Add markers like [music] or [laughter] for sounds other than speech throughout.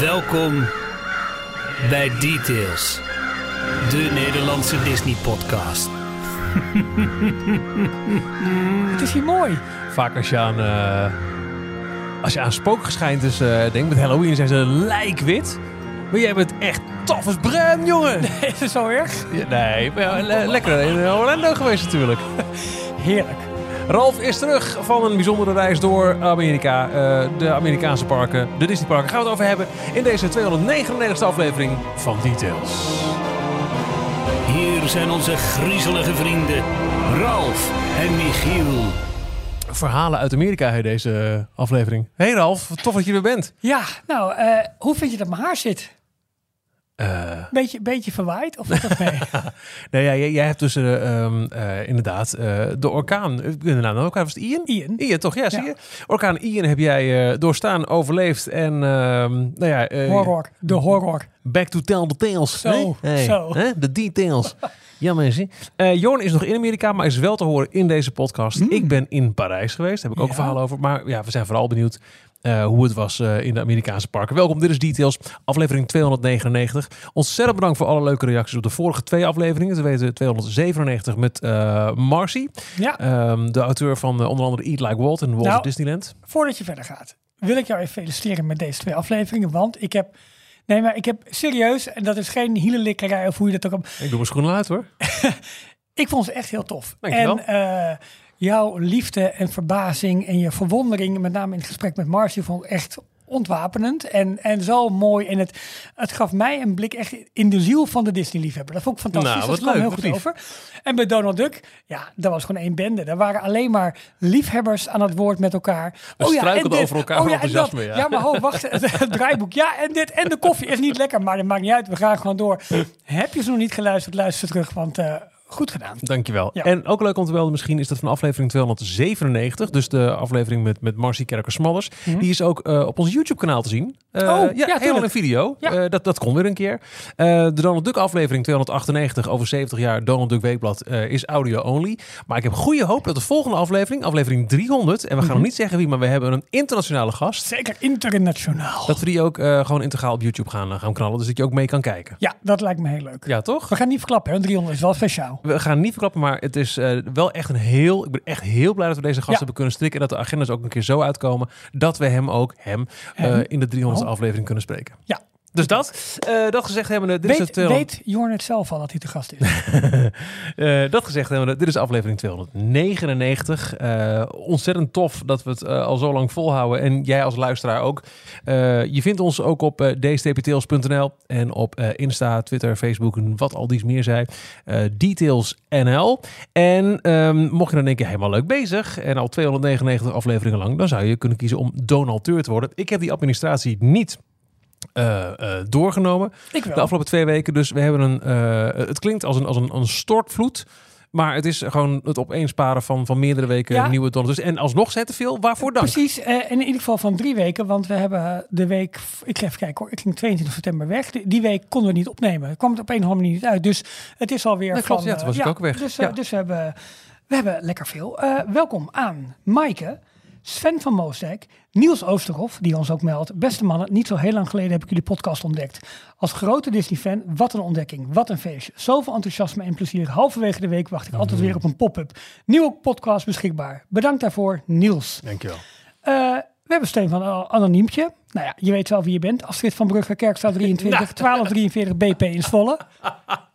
Welkom bij Details, de Nederlandse Disney-podcast. [laughs] Het is hier mooi. Vaak als je aan, eh als je aan spookgeschijnt dus, eh denkt met Halloween zijn ze lijkwit. Maar jij bent echt tof als bruin, jongen. [laughs] Is het zo erg? Ja, nee, maar ja, le- lekker in Orlando geweest natuurlijk. [laughs] Heerlijk. Ralf is terug van een bijzondere reis door Amerika. eh, de Amerikaanse parken, de Disneyparken. Gaan we het over hebben in deze 299e aflevering van Details. Hier zijn onze griezelige vrienden Ralf en Michiel. Verhalen uit Amerika in deze aflevering. Hey Ralf, tof dat je er bent. Ja, nou, eh, hoe vind je dat mijn haar zit? Eh, Beetje, beetje verwaaid of dat mee? nou ja, jij, jij hebt dus eh, ehm, eh, inderdaad de orkaan. De naam ook was het Ian? Ian. Ian, toch? Ja, zie je? Orkaan Ian heb jij doorstaan, overleefd en ehm, nou ja, horror. De horror. back to tell the tales. Zo? Hey, hè? De details. ja, mensen. Jorn is nog in Amerika, maar is wel te horen in deze podcast. Ik ben in Parijs geweest, daar heb ik ook Hmm. Ja. een verhaal over. Maar ja, we zijn vooral benieuwd eh, hoe het was eh, in de Amerikaanse parken. Welkom, dit is Details, aflevering 299. Ontzettend bedankt voor alle leuke reacties op de vorige twee afleveringen. We weten 297 met eh Marcy, Ja, ehm, de auteur van onder andere Eat Like Walt en Walt Nou. Disneyland. voordat je verder gaat, wil ik jou even feliciteren met deze twee afleveringen. Want ik heb, nee, maar ik heb serieus, en dat is geen hielenlikkerij of hoe je dat ook... Ik doe mijn schoenen uit hoor. [laughs] Ik vond ze echt heel tof. Dankjewel. En jouw liefde en verbazing en je verwondering, met name in het gesprek met Marcy, vond ik echt ontwapenend en, en zo mooi. En het, het gaf mij een blik echt in de ziel van de Disney-liefhebber. Dat vond ik fantastisch. Nou, dat wat kwam leuk, heel goed lief. over. En bij Donald Duck, ja, dat was gewoon één bende. Er waren alleen maar liefhebbers aan het woord met elkaar. We struikelden dit. over elkaar en dat. enthousiasme, ja. Ja, maar ho, wacht. Het, het draaiboek. Ja, en dit. En de koffie is niet lekker, maar dat maakt niet uit. We gaan gewoon door. [laughs] Heb je ze nog niet geluisterd, luister terug, want eh, goed gedaan. Dankjewel. Ja. En ook leuk om te melden, misschien is dat van aflevering 297. Dus de aflevering met, met Marcy Kerker-Smallers. Die is ook eh, op ons YouTube-kanaal te zien. Eh, Mhm. Oh, ja, ja, helemaal een video. Ja. Eh, dat, dat kon weer een keer. De Donald Duck aflevering 298 over 70 jaar Donald Duck Weekblad is audio only. Maar ik heb goede hoop dat de volgende aflevering, aflevering 300... en we gaan nog niet zeggen wie, maar we hebben een internationale gast... Zeker internationaal. dat we die ook gewoon integraal op YouTube gaan, gaan knallen. Dus dat je ook mee kan kijken. Ja, dat lijkt me heel leuk. Ja, toch? We gaan niet verklappen, hè? 300 is wel speciaal. We gaan niet verklappen, maar het is eh, wel echt een heel... Ik ben echt heel blij dat we deze gast Ja. hebben kunnen strikken. En dat de agendas ook een keer zo uitkomen dat we hem ook, hem, Hem? eh, in de 300ste Oh. aflevering kunnen spreken. Ja. Dus dat. Eh, dat gezegd hebben we... Dit is Weet, het, eh, weet Jorn het zelf al dat hij te gast is? [laughs] eh, dat gezegd hebben we... Dit is aflevering 299. Eh, ontzettend tof dat we het al zo lang volhouden. En jij als luisteraar ook. Je vindt ons ook op uh, en op Insta, Twitter, Facebook en wat al dies meer. Eh, Details NL. En ehm, mocht je dan denken, helemaal leuk bezig. En al 299 afleveringen lang. Dan zou je kunnen kiezen om donateur te worden. Ik heb die administratie niet eh, eh, doorgenomen de afgelopen twee weken. Dus we hebben een. eh, het klinkt als een, als een, een stortvloed. Maar het is gewoon het opeensparen van, van meerdere weken Ja. nieuwe dollars. Dus, en alsnog zet te veel. Waarvoor dank? Precies, en in ieder geval van drie weken, want we hebben de week, ik ga even kijken hoor, ik ging 22 september weg. Die, die week konden we niet opnemen. Het kwam het op een of andere manier niet uit. Dus het is alweer Dat van... klopt, ja, toen was ik ook weg. Dus, Ja. dus we, hebben, we hebben lekker veel. Welkom aan Maaike, Sven van Moosdijk, Niels Oosterhof, die ons ook meldt. Beste mannen, niet zo heel lang geleden heb ik jullie podcast ontdekt. Als grote Disney-fan, wat een ontdekking, wat een feestje. Zoveel enthousiasme en plezier. Halverwege de week wacht ik altijd weer op een pop-up. Nieuwe podcast beschikbaar. Bedankt daarvoor, Niels. Dankjewel. Eh, we hebben steun van een anoniempje. Nou ja, je weet wel wie je bent. Astrid van Brugge, Kerkstraat 23, 1243 BP in Zwolle.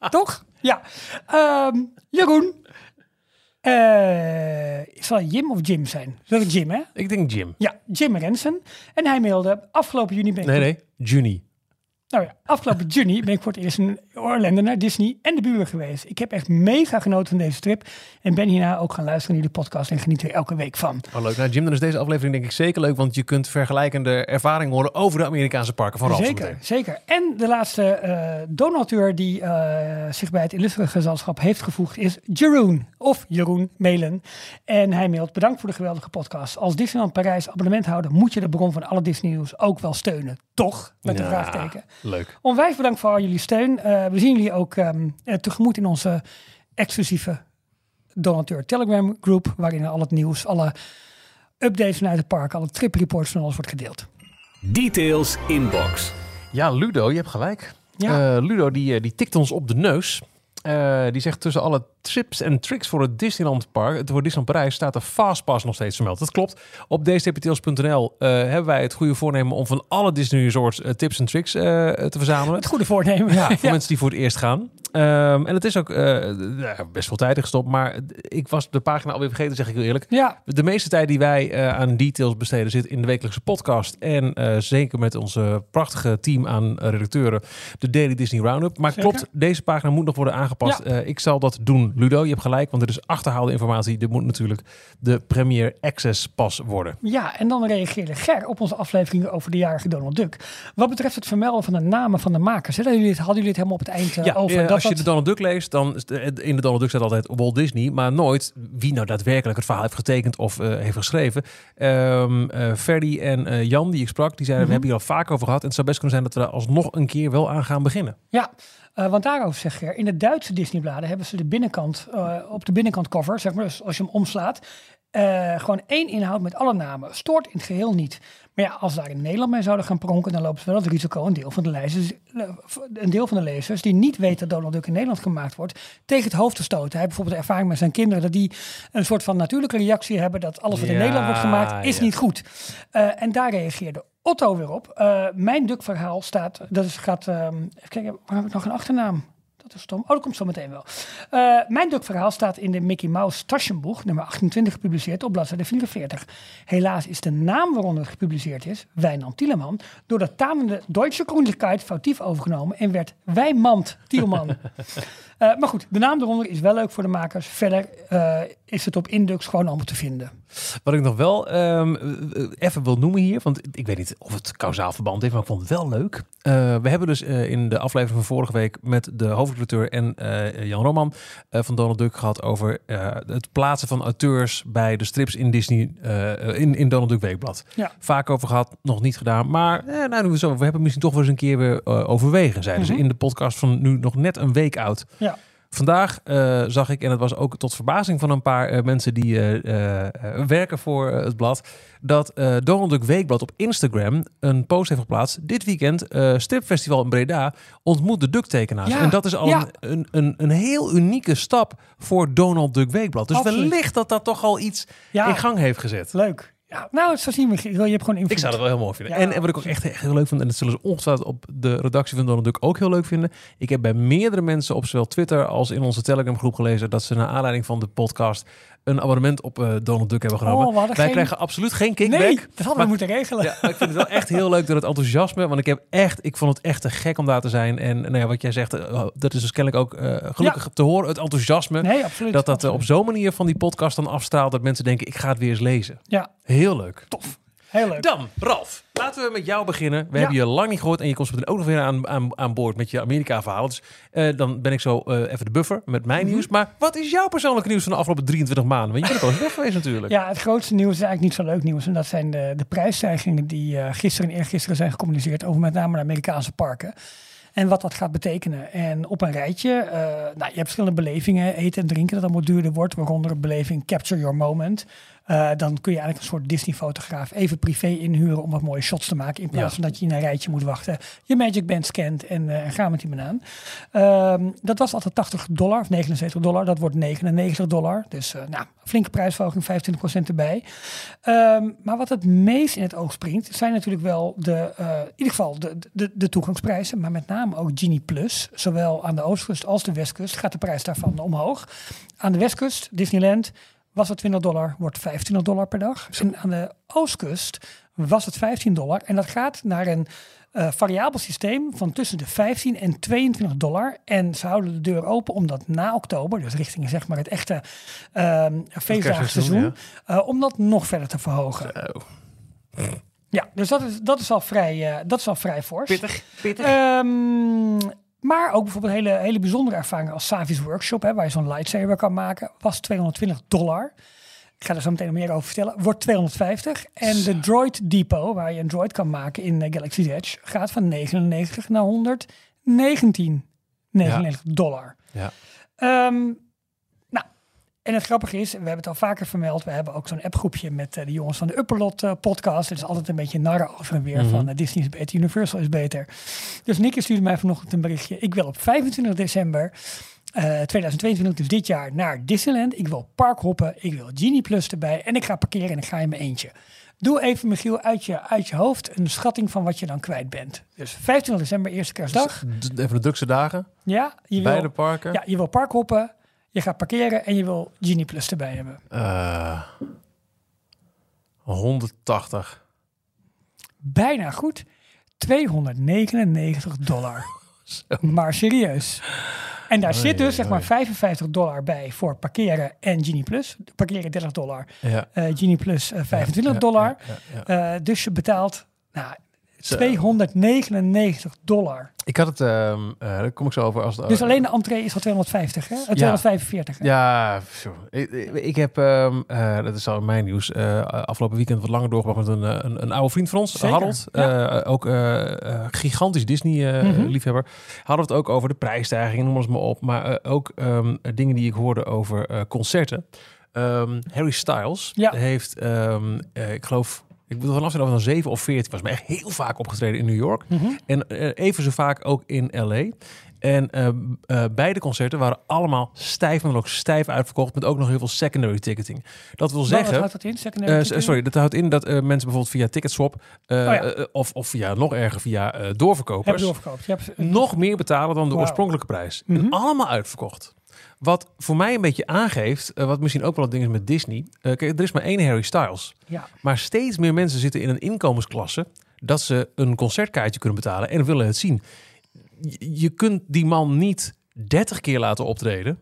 Toch? Ja. Ehm, Jeroen. Eh, zal het Jim of Jim zijn? Zal het Jim, hè? Ik denk Jim. Ja, Jim Rensen. En hij mailde, afgelopen juni ben ik... Nee, nee. Juni. Nou ja, afgelopen [laughs] juni ben ik voor het eerst in Orlando naar Disney en de buren geweest. Ik heb echt mega genoten van deze trip. En ben hierna ook gaan luisteren naar de podcast en geniet er elke week van. Oh, leuk. Nou, Jim, dan is deze aflevering denk ik zeker leuk. Want je kunt vergelijkende ervaringen horen over de Amerikaanse parken van Ralf. Zeker, zeker. En de laatste eh, donateur die eh, zich bij het illustre gezelschap heeft gevoegd is Jeroen. Of Jeroen Melen. En hij mailt bedankt voor de geweldige podcast. Als Disneyland Parijs abonnementhouder moet je de bron van alle Disney nieuws ook wel steunen. Toch? Met een Ja, vraagteken. Leuk. Onwijs bedankt voor al jullie steun. Eh, we zien jullie ook ehm, eh, tegemoet in onze exclusieve donateur Telegram groep. Waarin al het nieuws, alle updates vanuit het park, alle trip reports van alles wordt gedeeld. Details Inbox. Ja, Ludo, je hebt gelijk. Ja. Eh, Ludo die, die tikt ons op de neus. Eh, die zegt tussen alle tips en tricks voor het Disneyland Park, het voor Disneyland Parijs, staat de Fastpass nog steeds vermeld. Dat klopt. Op dstptils.nl eh hebben wij het goede voornemen om van alle Disney Resorts eh, tips en tricks te verzamelen. Het goede voornemen. Ja, [laughs] voor mensen die voor het eerst gaan. Ehm, en het is ook eh, best veel tijd gestopt, maar ik was de pagina alweer vergeten, zeg ik heel eerlijk. Ja, De meeste tijd die wij eh, aan details besteden zit in de wekelijkse podcast. En eh, zeker met onze prachtige team aan redacteuren, de Daily Disney Roundup. Maar Zeker. klopt, deze pagina moet nog worden aangepast. Ja. Ik zal dat doen, Ludo. Je hebt gelijk, want dit is achterhaalde informatie. Dit moet natuurlijk de Premier Access pas worden. ja, en dan reageerde Ger op onze aflevering over de jarige Donald Duck. Wat betreft het vermelden van de namen van de makers. Hè, hadden, jullie het, hadden jullie het helemaal op het eind Ja, over? dat als je de Donald Duck leest, dan in de Donald Duck staat altijd Walt Disney, maar nooit wie nou daadwerkelijk het verhaal heeft getekend of eh, heeft geschreven. Eh, Ferdy en eh, Jan, die ik sprak, die zeiden, Mhm. we hebben hier al vaak over gehad. En het zou best kunnen zijn dat we daar alsnog een keer wel aan gaan beginnen. Ja, want daarover zeg Ger, in de Duitse Disneybladen hebben ze de binnenkant, op de binnenkant cover, zeg maar, dus als je hem omslaat, gewoon één inhoud met alle namen. Stoort in het geheel niet. Maar ja, als we daar in Nederland mee zouden gaan pronken, dan lopen ze wel het risico een deel van de lezers, een deel van de lezers die niet weten dat Donald Duck in Nederland gemaakt wordt, tegen het hoofd te stoten. Hij heeft bijvoorbeeld ervaring met zijn kinderen dat die een soort van natuurlijke reactie hebben dat alles wat in Ja, Nederland wordt gemaakt is ja. niet goed. Eh, en daar reageerde Otto weer op. Eh, mijn Duck-verhaal staat, dat is, gaat, ehm, even kijken, waar heb ik nog een achternaam? Dat is stom. Oh, dat komt zo meteen wel. Eh, mijn Duck-verhaal staat in de Mickey Mouse Taschenboek, nummer 28, gepubliceerd op bladzijde 44. Helaas is de naam waaronder het gepubliceerd is, Wijnand Tieleman, door de tanende Deutsche Koninklijkheid foutief overgenomen en werd Wijmand Tielman. [laughs] Eh, maar goed, de naam eronder is wel leuk voor de makers. Verder eh, is het op Indux gewoon allemaal te vinden. Wat ik nog wel ehm, eh, even wil noemen hier, want ik weet niet of het kausaal verband heeft, maar ik vond het wel leuk. We hebben dus in de aflevering van vorige week met de hoofdredacteur en eh, Jan Roman eh, van Donald Duck gehad over eh, het plaatsen van auteurs bij de strips in Disney, in, in Donald Duck Weekblad. Ja. Vaak over gehad, nog niet gedaan, maar eh, nou, nu we, zo, we hebben misschien toch wel eens een keer weer overwegen, zeiden Mhm. ze in de podcast van nu nog net een week oud. Ja. Vandaag eh, zag ik, en het was ook tot verbazing van een paar eh, mensen die eh, werken voor het blad, dat Donald Duck Weekblad op Instagram een post heeft geplaatst. Dit weekend, stripfestival in Breda, ontmoet de Duck-tekenaars. Ja, En dat is al ja. een, een, een, een heel unieke stap voor Donald Duck Weekblad. Dus Absoluut. wellicht dat dat toch al iets Ja, in gang heeft gezet. leuk. Ja, nou, zo zien we. Je hebt gewoon invloed. Ik zou dat wel heel mooi vinden. Ja, en, en wat ik ook echt, echt heel leuk vind, en dat zullen ze ongetwijfeld op de redactie van Donald Duck ook heel leuk vinden. Ik heb bij meerdere mensen op zowel Twitter als in onze Telegram groep gelezen dat ze naar aanleiding van de podcast een abonnement op eh, Donald Duck hebben genomen. Oh, Wij geen- krijgen absoluut geen kickback. Nee, dat hadden Maar- we moeten regelen. Ja, maar ik vind het wel echt heel leuk dat het enthousiasme, want ik heb echt, ik vond het echt te gek om daar te zijn. En nou ja, wat jij zegt, eh, dat is dus kennelijk ook eh, gelukkig te horen, het enthousiasme. Nee, absoluut. dat dat op zo'n manier van die podcast dan afstraalt dat mensen denken, ik ga het weer eens lezen. Ja, Heel leuk. tof. Heel leuk. Dan, Ralf, laten we met jou beginnen. We Ja. hebben je lang niet gehoord en je komt meteen ook nog weer aan, aan, aan boord met je Amerika-verhaal. Dus eh, dan ben ik zo eh, even de buffer met mijn Mhm. nieuws. Maar wat is jouw persoonlijke nieuws van de afgelopen 23 maanden? Want je bent ook wel eens weg geweest natuurlijk. Ja, het grootste nieuws is eigenlijk niet zo leuk nieuws. En dat zijn de, de prijsstijgingen die eh, gisteren en eergisteren zijn gecommuniceerd over met name de Amerikaanse parken. En wat dat gaat betekenen. En op een rijtje, nou, je hebt verschillende belevingen. Eten en drinken dat allemaal duurder wordt. Waaronder een beleving Capture Your Moment. Eh, dan kun je eigenlijk een soort Disney-fotograaf even privé inhuren om wat mooie shots te maken. In plaats Ja. van dat je in een rijtje moet wachten. Je Magic Band scant en eh ga met die banaan. Ehm, dat was altijd 80 dollar of 79 dollar. Dat wordt 99 dollar. Dus eh, nou, flinke prijsverhoging, 25% erbij. Ehm, maar wat het meest in het oog springt, zijn natuurlijk wel de, in ieder geval de, de, de toegangsprijzen. Maar met name ook Genie Plus. Zowel aan de oostkust als de westkust gaat de prijs daarvan omhoog. Aan de westkust, Disneyland, was het 20 dollar, wordt 25 dollar per dag. En aan de oostkust was het 15 dollar. En dat gaat naar een eh, variabel systeem van tussen de 15 en 22 dollar. En ze houden de deur open om dat na oktober, dus richting zeg maar het echte ehm feestdagenseizoen, eh, om dat nog verder te verhogen. Ja, dus dat is, dat is al vrij, eh, dat is al vrij fors. Pittig, pittig. Ehm, maar ook bijvoorbeeld hele, hele bijzondere ervaringen als Savi's Workshop, hè, waar je zo'n lightsaber kan maken, was 220 dollar. Ik ga er zo meteen nog meer over vertellen. Wordt 250. En de Droid Depot, waar je een droid kan maken in eh, Galaxy's Edge, gaat van 99 naar 119 99 dollar. Ja. Ehm, En het grappige is, we hebben het al vaker vermeld, we hebben ook zo'n appgroepje met eh, de jongens van de Upperlot eh, podcast. Het is altijd een beetje narren over en weer Mhm. van eh, Disney is beter, Universal is beter. Dus Nicky stuurde mij vanochtend een berichtje. Ik wil op 25 december eh, 2022, dus dit jaar, naar Disneyland. Ik wil parkhoppen, ik wil Genie Plus erbij en ik ga parkeren en ik ga in mijn eentje. Doe even, Michiel, uit je, uit je hoofd een schatting van wat je dan kwijt bent. Dus 25 december, eerste kerstdag. D- Even de drukste dagen. Ja, je wil, Beide parken. ja, je wil parkhoppen, je gaat parkeren en je wil Genie Plus erbij hebben. Eh, 180. Bijna goed. 299 dollar. [laughs] Maar serieus. En daar zit dus zeg maar 55 dollar bij voor parkeren en Genie Plus. Parkeren 30 dollar. Ja. eh Genie Plus eh, 25 Ja, dollar. ja. Eh, dus je betaalt nou, Zo. 299 dollar. Ik had het, ehm, eh, daar kom ik zo over. Als, Dus alleen de entree is al 250, hè? Eh, 245. Hè? Ja. Ik, heb, ehm, eh, dat is al in mijn nieuws, afgelopen weekend wat langer doorgebracht met een, een, een oude vriend van ons, Zeker, Harold. ja. Ook gigantisch Mhm. Disney-liefhebber. Hadden we het ook over de prijsstijgingen, noem eens maar op. Maar ook ehm, dingen die ik hoorde over concerten. Harry Styles Ja. heeft, ik geloof, ik wil vanaf zijn dan 7 of 14, was maar echt heel vaak opgetreden in New York. Mhm. En eh, even zo vaak ook in LA. En eh, eh, beide concerten waren allemaal stijf, maar ook stijf uitverkocht. Met ook nog heel veel secondary ticketing. Dat wil Wat zeggen. houdt dat in? Secondary sorry, dat houdt in dat mensen bijvoorbeeld via Ticketswap. Oh ja. of, of via nog erger via doorverkopers. doorverkoopt. Je hebt, nog meer betalen dan de oorspronkelijke prijs. Mhm. En allemaal uitverkocht. Wat voor mij een beetje aangeeft, eh, wat misschien ook wel het ding is met Disney. Eh, kijk, er is maar één Harry Styles. Ja. Maar steeds meer mensen zitten in een inkomensklasse dat ze een concertkaartje kunnen betalen en willen het zien. Je, je kunt die man niet 30 keer laten optreden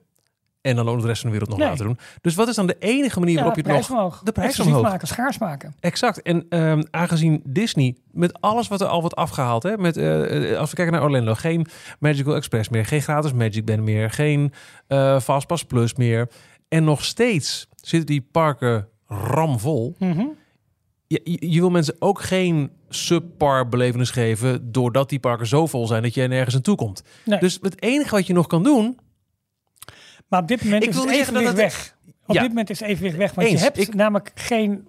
en dan ook de rest van de wereld nog Nee. laten doen. Dus wat is dan de enige manier Ja, waarop je het nog omhoog. de prijs Exclusief omhoog. maken, schaars maken. Exact. En ehm, aangezien Disney met alles wat er al wordt afgehaald, hè, met, eh, eh, als we kijken naar Orlando, geen Magical Express meer, geen gratis Magic Band meer, geen eh Fastpass Plus meer. En nog steeds zitten die parken ramvol. Mhm. Je, je, je wil mensen ook geen subpar belevenis geven, doordat die parken zo vol zijn dat je nergens aan toe komt. Nee. Dus het enige wat je nog kan doen, Maar op dit moment Ik is wil het evenwicht dat weg. Op Ja. dit moment is het evenwicht weg. Want Eens. je hebt Ik- namelijk geen...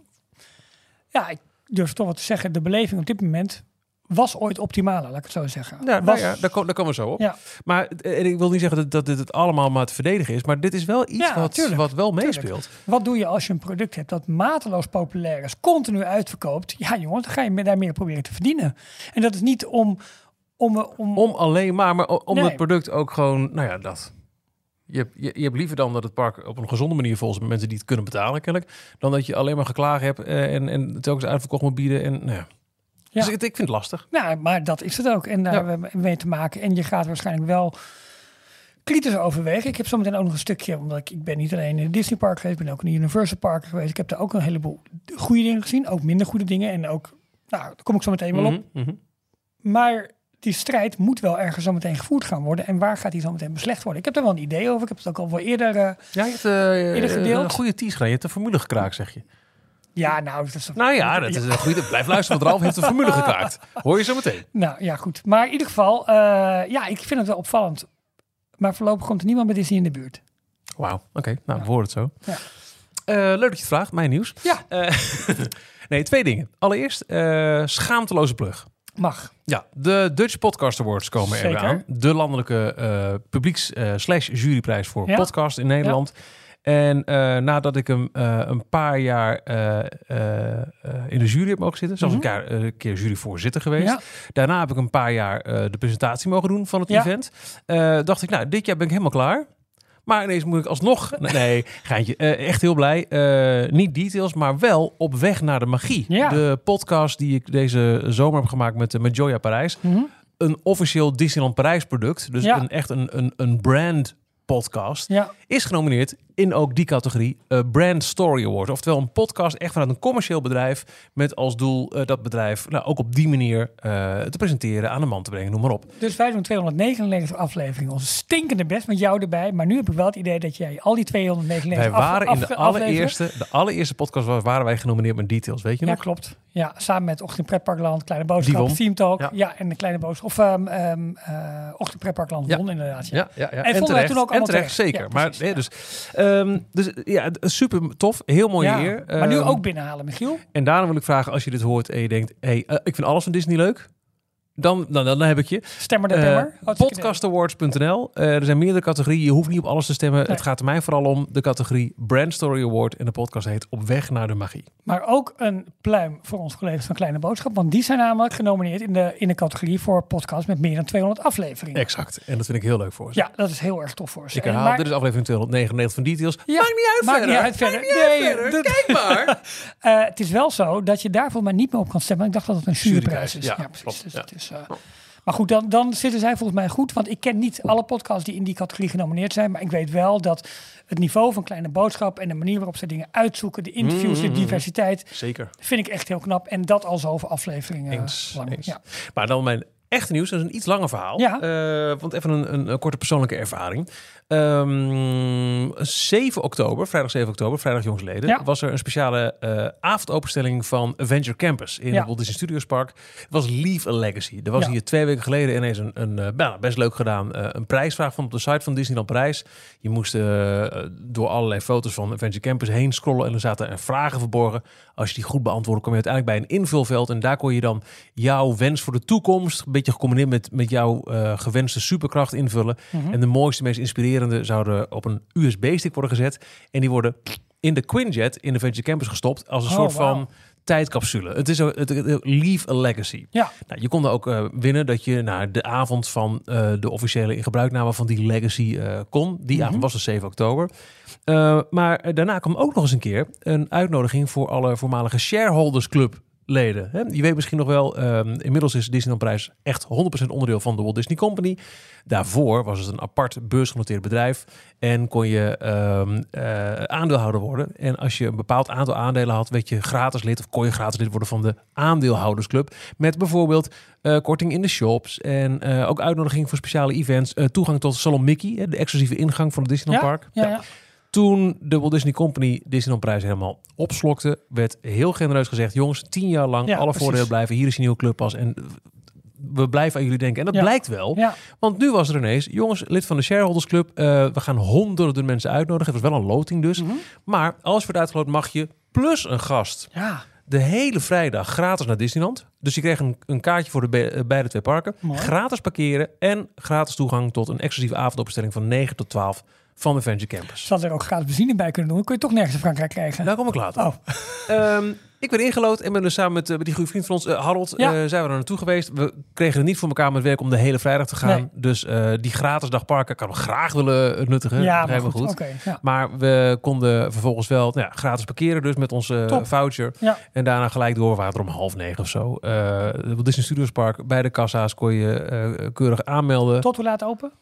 Ja, ik durf toch wel te zeggen, de beleving op dit moment was ooit optimaler, laat ik het zo zeggen. Ja, nou was, ja, daar, ko- daar komen we zo op. Ja. Maar eh, en ik wil niet zeggen dat, dat dit het allemaal maar te verdedigen is. Maar dit is wel iets Ja, wat, tuurlijk. wat wel Tuurlijk. meespeelt. Wat doe je als je een product hebt dat mateloos populair is, continu uitverkoopt? Ja, jongens, dan ga je daar meer proberen te verdienen. En dat is niet om... om, om, Om alleen maar, maar om Nee. het product ook gewoon, nou ja, dat. Je, hebt- je, je hebt liever dan dat het park op een gezonde manier vol is met mensen die het kunnen betalen, kennelijk. Dan dat je alleen maar geklaagd hebt eh, en, en telkens uitverkocht moet bieden. En, nou ja. Ja. Dus ik, ik vind het lastig. Nou, maar dat is het ook. En daar Ja. hebben we mee te maken. En je gaat waarschijnlijk wel kritisch overwegen. Ik heb zometeen ook nog een stukje, omdat ik, ik ben niet alleen in het Disney Park geweest, ik ben ook in de Universal Park geweest. Ik heb daar ook een heleboel goede dingen gezien, ook minder goede dingen. En ook, nou, daar kom ik zo meteen wel op. Mhm, mhm. Maar die strijd moet wel ergens zo meteen gevoerd gaan worden. En waar gaat die zo meteen beslecht worden? Ik heb er wel een idee over. Ik heb het ook al wel eerder... eh, Ja, je hebt eh, Eerder gedeeld. een goede tease gedaan. Je hebt de formule gekraakt, zeg je. ja, nou, dat is... Nou ja, dat is een goede. Blijf luisteren, want Ralf heeft de formule gekraakt. Hoor je zo meteen. Nou ja, goed. Maar in ieder geval, eh, ja, ik vind het wel opvallend. Maar voorlopig komt er niemand bij Disney in de buurt. Wauw, oké. Nou, we horen het zo. Ja. Leuk dat je het vraagt, mijn nieuws. Ja. [laughs] Nee, twee dingen. Allereerst, schaamteloze plug. Mag. Ja, de Dutch Podcast Awards komen er aan. De landelijke eh, publieks eh, voor Ja. podcast in Nederland. En eh, nadat ik hem een paar jaar in de jury heb mogen zitten, zelfs Mhm. een, keer, keer juryvoorzitter geweest. Ja. Daarna heb ik een paar jaar de presentatie mogen doen van het event. Dacht ik, nou, dit jaar ben ik helemaal klaar. Maar ineens moet ik alsnog... Nee, geintje. eh, echt heel blij. Eh, niet details, maar wel op weg naar de magie. Ja. De podcast die ik deze zomer heb gemaakt met, eh, met Joya Parijs. Mhm. Een officieel Disneyland Parijs product. Dus Ja. een, echt een, een, een brand podcast. Ja. Is genomineerd in ook die categorie eh, Brand Story Award. Oftewel een podcast echt vanuit een commercieel bedrijf. Met als doel eh, dat bedrijf nou, ook op die manier eh, te presenteren, aan de man te brengen, noem maar op. Dus wij doen 299 afleveringen. Onze stinkende best met jou erbij. Maar nu heb ik wel het idee dat jij al die 299 Wij af- waren in de allereerste, de allereerste podcast wa- waren wij genomineerd met details, weet je Ja, nog? klopt. Ja, samen met Ochtend Pretparkland, Kleine Boodschap. Theme Talk. Ja. Ja. en de Kleine Boodschap. Of um, Ochtend Pretparkland Ja. won inderdaad. Ja. Ja, ja, ja. vonden wij toen ook en allemaal terecht, terecht. zeker. Ja, maar ja. dus Ehm, dus ja, super tof. Heel mooie Ja, eer. Maar nu Ehm, ook binnenhalen, Michiel. En daarom wil ik vragen, als je dit hoort en je denkt... hey, eh, ik vind alles van Disney leuk. Dan, dan, dan heb ik je. Stemmer de Eh, Demmer. Podcastawards.nl. Eh, er zijn meerdere categorieën. Je hoeft niet op alles te stemmen. Nee. Het gaat er mij vooral om de categorie Brand Story Award. En de podcast heet Op weg naar de magie. Maar ook een pluim voor onze collega's van Kleine Boodschap. Want die zijn namelijk genomineerd in de, in de categorie voor podcast met meer dan 200 afleveringen. Exact. En dat vind ik heel leuk voor ze. Ja, dat is heel erg tof voor ze. Ik herhaal, maar- dit is aflevering 299 van Details. Ja, maakt niet uit maakt verder. niet uit verder. Maakt niet uit Nee, verder. dat- Kijk maar. [laughs] Eh, het is wel zo dat je daar volgens mij niet meer op kan stemmen. Ik dacht dat het een juryprijs is. Ja, Ja, precies. Dus ja. Is, eh, maar goed, dan, dan zitten zij volgens mij goed. Want ik ken niet alle podcasts die in die categorie genomineerd zijn. Maar ik weet wel dat het niveau van Kleine Boodschap... en de manier waarop ze dingen uitzoeken... de interviews, Mm, de mm, diversiteit... Zeker. vind ik echt heel knap. En dat al zoveel afleveringen Eens, lang. eens. Ja. Maar dan mijn echte nieuws. Dat is een iets langer verhaal. Ja. Eh, want even een, een, een korte persoonlijke ervaring. Ehm 7 oktober, vrijdag 7 oktober, vrijdag jongsleden, Ja. was er een speciale eh avondopenstelling van Avenger Campus in Ja. het Walt Disney Studios Park. Het was Leave a Legacy. Er was Ja. hier twee weken geleden ineens een, een eh, nou, best leuk gedaan, eh, een prijsvraag van op de site van Disneyland Parijs. Je moest door allerlei foto's van Avenger Campus heen scrollen en er zaten er vragen verborgen. Als je die goed beantwoordde, kom je uiteindelijk bij een invulveld en daar kon je dan jouw wens voor de toekomst, een beetje gecombineerd met, met jouw gewenste superkracht invullen. Mhm. En de mooiste, meest inspirerende zouden op een USB-stick worden gezet. En die worden in de Quinjet in de Venture Campus gestopt als een Oh, soort van tijdcapsule. Het is een het, leave a legacy. Ja. Nou, je kon er ook eh, winnen dat je naar de avond van eh, de officiële in gebruikname van die legacy eh, kon. Die Mhm. avond was dus 7 oktober. Maar daarna kwam ook nog eens een keer een uitnodiging voor alle voormalige shareholders club leden. Hè? Je weet misschien nog wel, ehm, inmiddels is Disneyland Prijs echt 100% onderdeel van de Walt Disney Company. Daarvoor was het een apart beursgenoteerd bedrijf en kon je ehm, eh, aandeelhouder worden. En als je een bepaald aantal aandelen had, werd je gratis lid of kon je gratis lid worden van de aandeelhoudersclub. Met bijvoorbeeld eh, korting in de shops en eh, ook uitnodiging voor speciale events. toegang tot Salon Mickey, de exclusieve ingang van het Disneyland Ja, Park. ja, ja. Toen de Walt Disney Company Disneyland prijs helemaal opslokte, werd heel genereus gezegd: jongens, tien jaar lang Ja, alle precies. voordelen blijven. Hier is je nieuwe clubpas en we blijven aan jullie denken. En dat Ja. blijkt wel, Ja, want nu was er ineens, jongens, lid van de Shareholders Club, eh, we gaan honderden mensen uitnodigen. Het was wel een loting dus. Mhm. Maar als je wordt uitgeloot, mag je plus een gast ja. de hele vrijdag gratis naar Disneyland. Dus je kreeg een, een kaartje voor de be- eh, beide twee parken. Mooi. Gratis parkeren en gratis toegang tot een exclusieve avondopstelling van 9 tot 12 van de Venture Campus. Hadden er ook gratis benzine bij kunnen doen. Dan kun je toch nergens in Frankrijk krijgen. Daar kom ik later. Oh, Ehm, ik ben ingelood en ben dus samen met, eh, met die goede vriend van ons, eh, Harold, Ja. eh, zijn we er naartoe geweest. We kregen het niet voor elkaar met werk om de hele vrijdag te gaan. Nee. Dus eh, die gratis dag parken kan we graag willen nuttigen. ja, maar goed. Oké, ja. Maar we konden vervolgens wel nou ja, gratis parkeren, dus met onze Top. voucher. Ja. En daarna gelijk doorwater om half negen of zo. Eh Walt Disney Studios Park, bij de kassa's kon je eh, keurig aanmelden. Tot hoe laat open?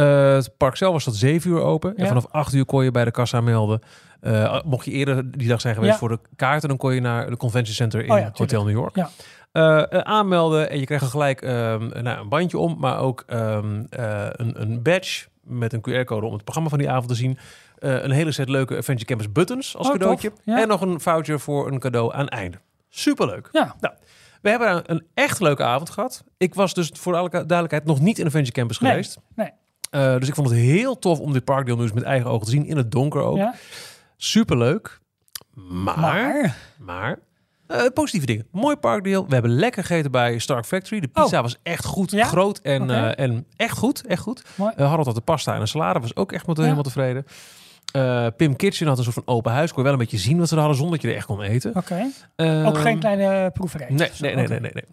Eh, het park zelf was tot 7 uur open. En vanaf 8 uur kon je bij de kassa melden. Eh, mocht je eerder die dag zijn geweest Ja. voor de kaarten, dan kon je naar de Convention Center in Oh ja, Hotel New York. Eh, aanmelden en je kreeg er gelijk ehm, nou, een bandje om, maar ook ehm, eh, een, een badge met een QR-code om het programma van die avond te zien. Een hele set leuke Adventure Campus buttons als Oh, cadeautje. En nog een voucher voor een cadeau aan het einde. Superleuk. Ja. We hebben een- een echt leuke avond gehad. Ik was dus voor alle duidelijkheid nog niet in Adventure Campus Nee, geweest. nee. Eh, dus ik vond het heel tof om dit parkdeel nu eens met eigen ogen te zien. In het donker ook. Ja. Superleuk. Maar, maar, Maar, eh, positieve dingen. Mooi parkdeel. We hebben lekker gegeten bij Stark Factory. De pizza was echt goed, Oh. Ja? groot en, eh, en echt goed. Echt goed. mooi. Uh, Harold had de pasta en een salade. Was ook echt met Ja. helemaal tevreden. Pim Kitchen had een soort van open huis. Kon je wel een beetje zien wat ze er hadden zonder dat je er echt kon eten. Oké. Ehm, Ook geen kleine proeverij. Nee, nee, nee, nee, nee, nee.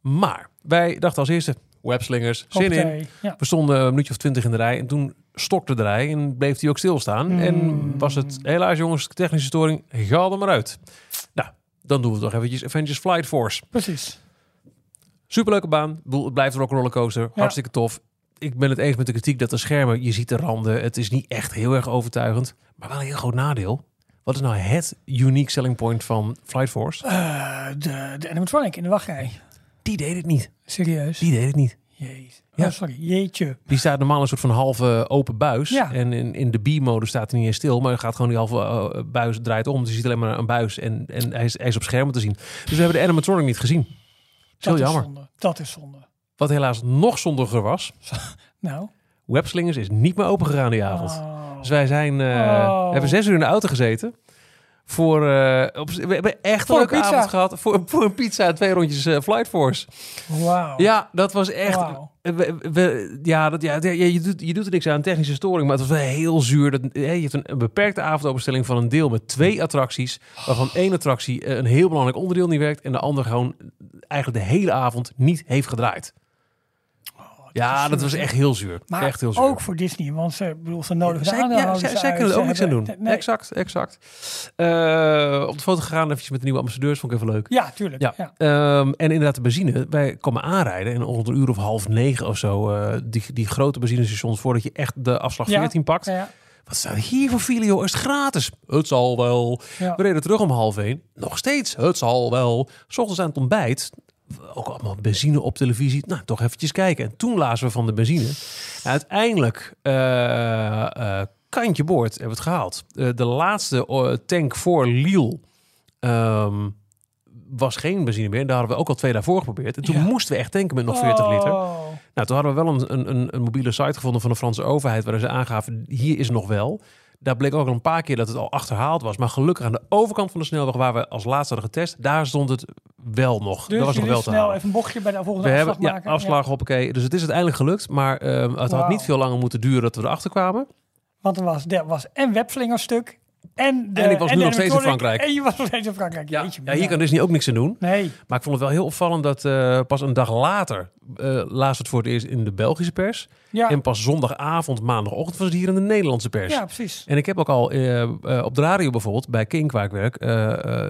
Maar wij dachten als eerste, webslingers, zin in. Ja. We stonden een minuutje of twintig in de rij en toen stokte de rij en bleef hij ook stilstaan. Mm. En was het, helaas jongens, technische storing, ga er maar uit. Nou, dan doen we toch eventjes Avengers Flight Force. Precies. Superleuke baan. Het blijft een rock'n'roller coaster. Hartstikke tof. Ik ben het eens met de kritiek dat de schermen, je ziet de randen. Het is niet echt heel erg overtuigend. Maar wel een heel groot nadeel. Wat is nou het unique selling point van Flight Force? Eh, de, de animatronic in de wachtrij. Die deed het niet. Serieus? Die deed het niet. Jezus. Ja. Oh, sorry. Jeetje. Die staat normaal een soort van halve open buis. Ja. En in, in de B-mode staat hij niet eens stil. Maar hij gaat gewoon die halve eh, buis draait om. Dus je ziet alleen maar een buis. En, en hij, is, hij is op schermen te zien. Dus we hebben de animatronic niet gezien. Dat is heel Dat jammer. Zonde. Dat is zonde. Wat helaas nog zondiger was. [laughs] Nou. Webslingers is niet meer open gegaan die avond. Oh. Dus wij zijn, eh, Oh. hebben zes uur in de auto gezeten. Voor, eh, op, we hebben echt Voor een leuke pizza. avond gehad. Voor, voor een pizza en twee rondjes eh, Flight Force. Wauw. Ja, dat was echt... We, we- ja, dat, ja, ja, je, doet, je doet er niks aan, technische storing, maar het was wel heel zuur. Dat, je hebt een, een beperkte avondopenstelling van een deel met twee attracties, waarvan één attractie eh, een heel belangrijk onderdeel niet werkt en de andere gewoon eigenlijk de hele avond niet heeft gedraaid. Ja, is dat was echt heel zuur. Maar echt heel zuur. ook voor Disney, want ze, bedoel, ze nodigen zij, ja, zij, kunnen er ook niks aan doen. Nee, Exact, exact. Eh, op de foto gegaan, eventjes met de nieuwe ambassadeurs, vond ik even leuk. Ja, tuurlijk. Ja. Ja. Ehm, en inderdaad, de benzine. Wij komen aanrijden en rond een uur of half negen of zo, eh, die, die grote benzinestations, voordat je echt de afslag Ja. 14 pakt. Wat staat hier voor file, joh? Is het gratis? Het zal wel. Ja. We reden terug om half één. Nog steeds, het zal wel. 's ochtends aan het ontbijt, ook allemaal benzine op televisie. Nou, toch eventjes kijken. En toen lazen we van de benzine. Uiteindelijk, eh, eh, kantje boord, hebben we het gehaald. Eh, de laatste tank voor Lille ehm, was geen benzine meer. Daar hadden we ook al twee daarvoor geprobeerd. En toen Ja. moesten we echt tanken met nog 40 liter. Oh. Nou, toen hadden we wel een, een, een, een mobiele site gevonden van de Franse overheid... waarin ze aangaven, hier is nog wel. Daar bleek ook al een paar keer dat het al achterhaald was. Maar gelukkig aan de overkant van de snelweg... waar we als laatste hadden getest, daar stond het wel nog. Dus dat was nog wel te snel halen. even een bochtje bij de volgende We afslag hebben ja, maken. afslag, hoppakee. Dus het is uiteindelijk gelukt. Maar ehm, het had niet veel langer moeten duren dat we erachter kwamen. Want er was, er was en webslingerstuk en de En ik was nu de nog steeds in Frankrijk. En je was nog steeds in Frankrijk. Ja, Jeetje, ja, hier kan Disney ook niks aan doen. Nee. Maar ik vond het wel heel opvallend dat eh, pas een dag later... lazen we het voor het eerst in de Belgische pers. Ja, En pas zondagavond, maandagochtend was het hier in de Nederlandse pers. ja precies. En ik heb ook al eh, op de radio bijvoorbeeld, bij Kink waar ik werk,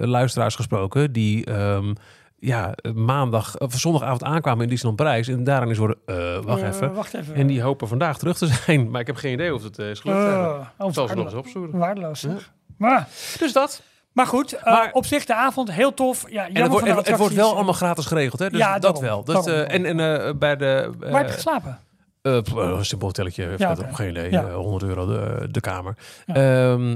luisteraars gesproken die ehm, ja, maandag of zondagavond aankwamen in Disneyland Parijs. En daarin is worden, eh, wacht Eh, even. Wacht even. En die hopen vandaag terug te zijn. [laughs] Maar ik heb geen idee of het eh, is gelukt. Uh, oh, zal ze nog eens opzoeken. Waardeloos. Maar, Dus dat. maar goed, eh, Maar- op zich de avond heel tof. Ja, En het, wordt, het, het wordt wel allemaal gratis geregeld. Hè? Dus Ja, dat daarom, wel. Dus, eh, en en eh, bij de... eh, Waar heb je geslapen? Eh, pff, een simpel hotelletje, verder oké. geen idee. Ja. eh, 100 euro de, de kamer. Ja. Eh,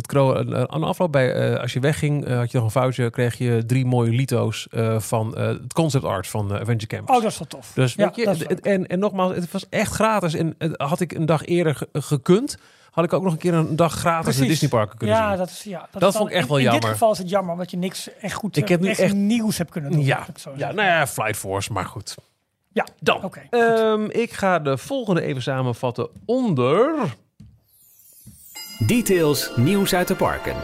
kro- eh, aan de afloop, bij, eh, als je wegging, eh, had je nog een foutje, kreeg je drie mooie lito's eh, van eh, het concept art van eh, Adventure Campus. Oh, dat is wel tof. dus ja, weet je, leuk. en, en nogmaals, het was echt gratis. En eh, had ik een dag eerder ge- gekund, had ik ook nog een keer een dag gratis in Precies. Disneyparken kunnen ja, zien. dat is ja. Dat, Dat is vond ik echt in- wel in, jammer. dit geval is het jammer, want je niks echt goed, Ik heb nu echt, echt- nieuws hebt kunnen doen. Ja, zo ja, nou ja, Flight Force, maar goed. Ja, Dan, oké. ehm, ik ga de volgende even samenvatten onder... Details nieuws uit de parken.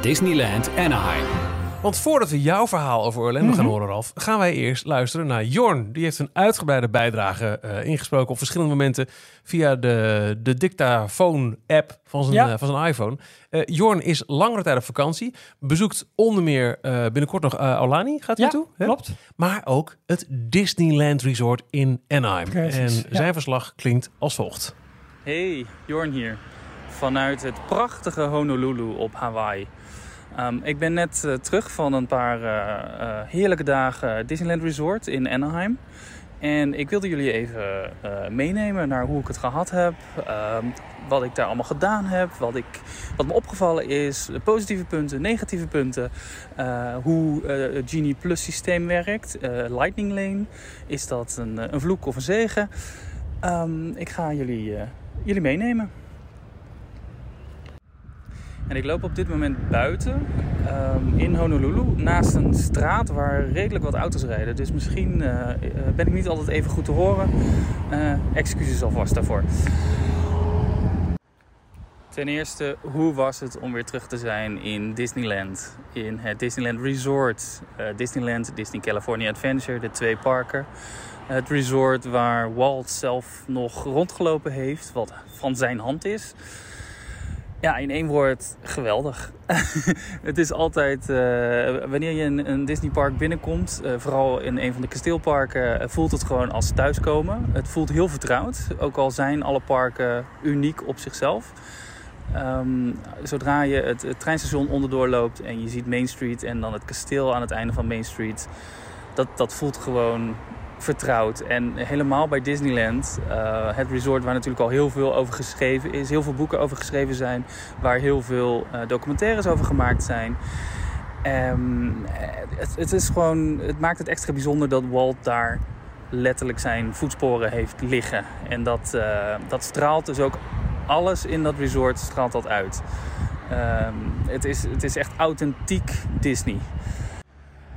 Disneyland Anaheim. Want voordat we jouw verhaal over Orlando Mhm. gaan horen, Ralf, gaan wij eerst luisteren naar Jorn. Die heeft een uitgebreide bijdrage eh, ingesproken op verschillende momenten via de, de Dictaphone-app van zijn, Ja. eh, van zijn iPhone. Eh, Jorn is langere tijd op vakantie, bezoekt onder meer eh, binnenkort nog Aulani, gaat hij Ja, hè? klopt. Maar ook het Disneyland Resort in Anaheim. Precies, en ja. zijn verslag klinkt als volgt. Hey, Jorn hier. Vanuit het prachtige Honolulu op Hawaii. Ehm, ik ben net eh, terug van een paar eh, eh, heerlijke dagen Disneyland Resort in Anaheim. En ik wilde jullie even meenemen naar hoe ik het gehad heb. ehm, wat ik daar allemaal gedaan heb. Wat, ik, wat me opgevallen is. de Positieve punten, negatieve punten. hoe het Genie Plus systeem werkt. Lightning Lane. Is dat een, een vloek of een zegen? Ehm, ik ga jullie, jullie meenemen. En ik loop op dit moment buiten ehm, in Honolulu naast een straat waar redelijk wat auto's rijden. Dus misschien eh, eh, ben ik niet altijd even goed te horen. Eh, excuses alvast daarvoor. Ten eerste, hoe was het om weer terug te zijn in Disneyland? In het Disneyland Resort, Disneyland, Disney California Adventure, de twee parken. Het resort waar Walt zelf nog rondgelopen heeft, wat van zijn hand is. Ja, in één woord, geweldig. [laughs] het is altijd, eh, wanneer je in een Disneypark binnenkomt, eh, vooral in een van de kasteelparken, eh, voelt het gewoon als thuiskomen. Het voelt heel vertrouwd, ook al zijn alle parken uniek op zichzelf. Ehm, zodra je het, het treinstation onderdoor loopt en je ziet Main Street en dan het kasteel aan het einde van Main Street, dat, dat voelt gewoon vertrouwd. En helemaal bij Disneyland, eh, het resort waar natuurlijk al heel veel over geschreven is, heel veel boeken over geschreven zijn, waar heel veel eh, documentaires over gemaakt zijn. Ehm, het, het, is gewoon, het maakt het extra bijzonder dat Walt daar letterlijk zijn voetsporen heeft liggen. En dat, eh, dat straalt dus ook alles in dat resort straalt dat uit. Ehm, het, is, het is echt authentiek Disney.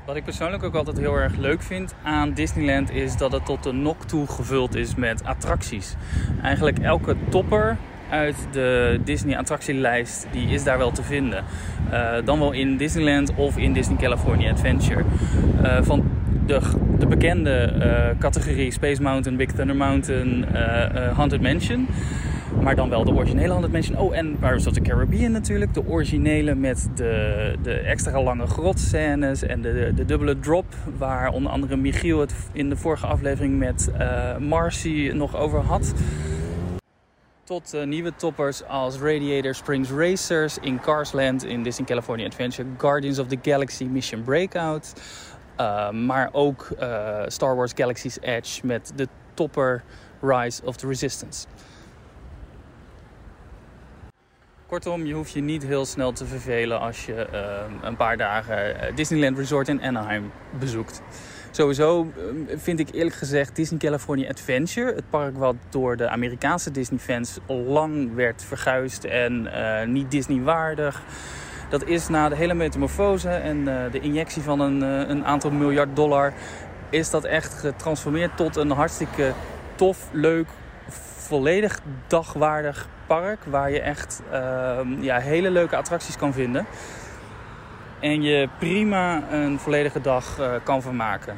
Wat ik persoonlijk ook altijd heel erg leuk vind aan Disneyland is dat het tot de nok toe gevuld is met attracties. Eigenlijk elke topper uit de Disney attractielijst die is daar wel te vinden. Uh, dan wel in Disneyland of in Disney California Adventure. Uh, van de, de bekende uh, categorie Space Mountain, Big Thunder Mountain, Haunted Mansion. Maar dan wel de originele Haunted Mansion. Oh, en Pirates of the Caribbean natuurlijk. De originele met de, de extra lange grotscènes en de, de, dubbele drop. Waar onder andere Michiel het in de vorige aflevering met uh, Marcy nog over had. Tot uh, nieuwe toppers als Radiator Springs Racers in Carsland in Disney California Adventure. Guardians of the Galaxy Mission Breakout. Uh, maar ook Star Wars Galaxy's Edge met de topper Rise of the Resistance. Kortom, je hoeft je niet heel snel te vervelen als je uh, een paar dagen eh, Disneyland Resort in Anaheim bezoekt. Sowieso ehm, vind ik eerlijk gezegd Disney California Adventure, het park wat door de Amerikaanse Disney-fans lang werd verguisd en uh, niet Disney-waardig. Dat is na de hele metamorfose en de injectie van een, een aantal miljard dollar, is dat echt getransformeerd tot een hartstikke tof, leuk, volledig dagwaardig park waar je echt uh, ja, hele leuke attracties kan vinden. En je prima een volledige dag uh, kan vermaken.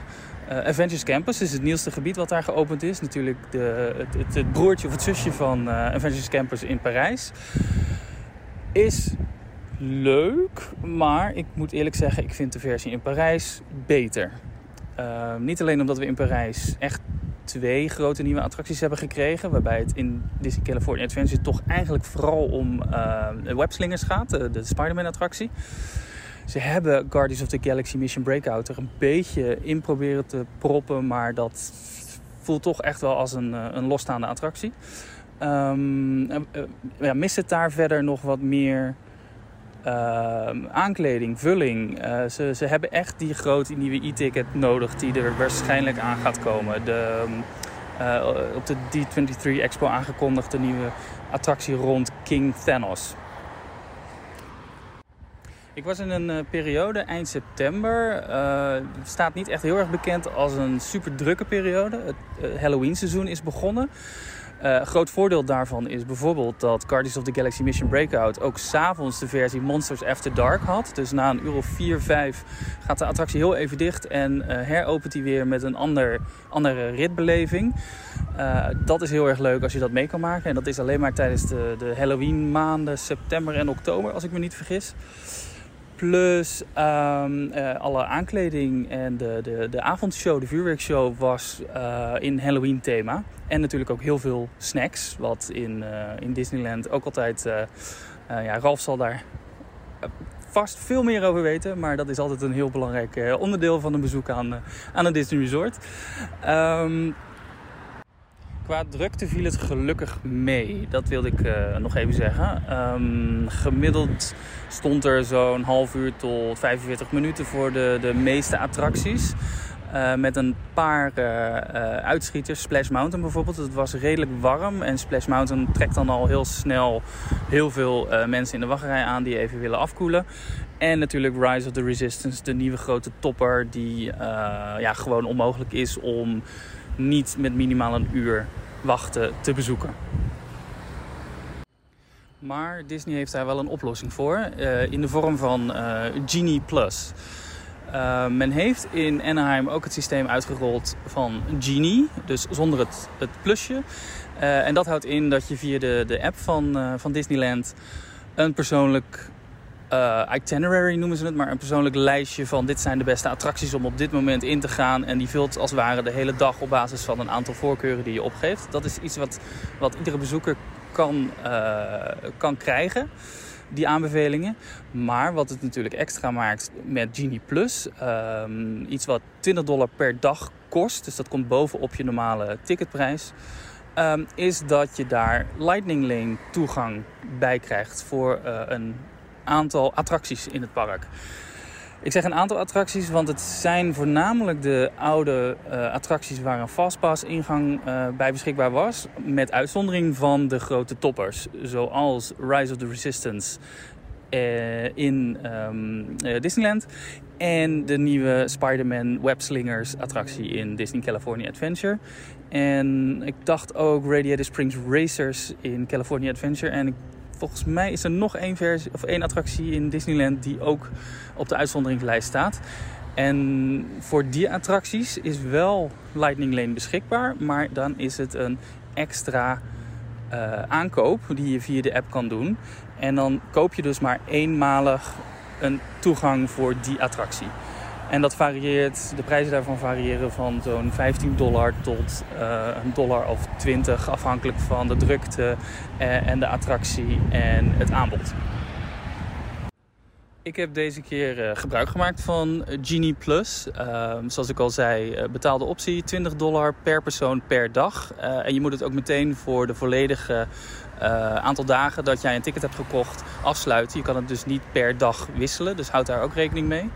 Uh, Adventures Campus is het nieuwste gebied wat daar geopend is. Natuurlijk de, het, het, broertje of het zusje van uh, Adventures Campus in Parijs. Is leuk, maar ik moet eerlijk zeggen, ik vind de versie in Parijs beter. Ehm, niet alleen omdat we in Parijs echt twee grote nieuwe attracties hebben gekregen. Waarbij het in Disney California Adventure toch eigenlijk vooral om uh, webslingers gaat. De, de Spider-Man attractie. Ze hebben Guardians of the Galaxy Mission Breakout er een beetje in proberen te proppen. Maar dat voelt toch echt wel als een, eh, een losstaande attractie. Um, ja, mist het daar verder nog wat meer uh, aankleding, vulling. Uh, ze, ze hebben echt die grote nieuwe e-ticket nodig die er waarschijnlijk aan gaat komen. De, uh, op de D23 Expo aangekondigde nieuwe attractie rond King Thanos. Ik was in een periode eind september. Staat niet echt heel erg bekend als een super drukke periode. Het Halloween seizoen is begonnen. Uh, groot voordeel daarvan is bijvoorbeeld dat Guardians of the Galaxy Mission Breakout ook s'avonds de versie Monsters After Dark had. Dus na een uur of 4, 5 gaat de attractie heel even dicht en uh, heropent hij weer met een ander, andere ritbeleving. Uh, dat is heel erg leuk als je dat mee kan maken. En dat is alleen maar tijdens de, de Halloween maanden september en oktober, als ik me niet vergis. Plus um, uh, alle aankleding en de, de, de avondshow, de vuurwerkshow was uh, in Halloween thema. En natuurlijk ook heel veel snacks, wat in, uh, in Disneyland ook altijd... ja, Ralf zal daar vast veel meer over weten. Maar dat is altijd een heel belangrijk onderdeel van een bezoek aan, aan een Disney Resort. Um, qua drukte viel het gelukkig mee. Dat wilde ik uh, nog even zeggen. Um, gemiddeld stond er zo'n half uur tot 45 minuten voor de, de meeste attracties. Uh, met een paar uh, uitschieters. Splash Mountain bijvoorbeeld. Het was redelijk warm. En Splash Mountain trekt dan al heel snel heel veel mensen in de wachtrij aan die even willen afkoelen. En natuurlijk Rise of the Resistance, de nieuwe grote topper. Die ja, gewoon onmogelijk is om niet met minimaal een uur wachten te bezoeken. Maar Disney heeft daar wel een oplossing voor uh, in de vorm van uh, Genie Plus. Uh, men heeft in Anaheim ook het systeem uitgerold van Genie, dus zonder het, het plusje. en dat houdt in dat je via de, de app van, van Disneyland een persoonlijk uh, itinerary noemen ze het, maar een persoonlijk lijstje van dit zijn de beste attracties om op dit moment in te gaan. En die vult als het ware de hele dag op basis van een aantal voorkeuren die je opgeeft. Dat is iets wat, wat iedere bezoeker kan, uh, kan krijgen, die aanbevelingen. Maar wat het natuurlijk extra maakt met Genie Plus, um, iets wat 20 dollar per dag kost, dus dat komt bovenop je normale ticketprijs. Um, is dat je daar Lightning Lane toegang bij krijgt voor uh, een aantal attracties in het park. Ik zeg een aantal attracties, want het zijn voornamelijk de oude uh, attracties waar een fastpass ingang uh, bij beschikbaar was. Met uitzondering van de grote toppers, zoals Rise of the Resistance uh, in um, Disneyland. En de nieuwe Spider-Man Webslingers attractie in Disney California Adventure. En ik dacht ook Radiator Springs Racers in California Adventure. En ik volgens mij is er nog één, versie, of één attractie in Disneyland die ook op de uitzonderingslijst staat. En voor die attracties is wel Lightning Lane beschikbaar, maar dan is het een extra uh, aankoop die je via de app kan doen. En dan koop je dus maar eenmalig een toegang voor die attractie. En dat varieert, de prijzen daarvan variëren van zo'n 15 dollar tot uh, een dollar of 20, afhankelijk van de drukte uh, en de attractie en het aanbod. Ik heb deze keer uh, gebruik gemaakt van Genie Plus. Ehm, zoals ik al zei, betaalde optie 20 dollar per persoon per dag. en je moet het ook meteen voor de volledige aantal dagen dat jij een ticket hebt gekocht afsluiten. Je kan het dus niet per dag wisselen, dus houd daar ook rekening mee.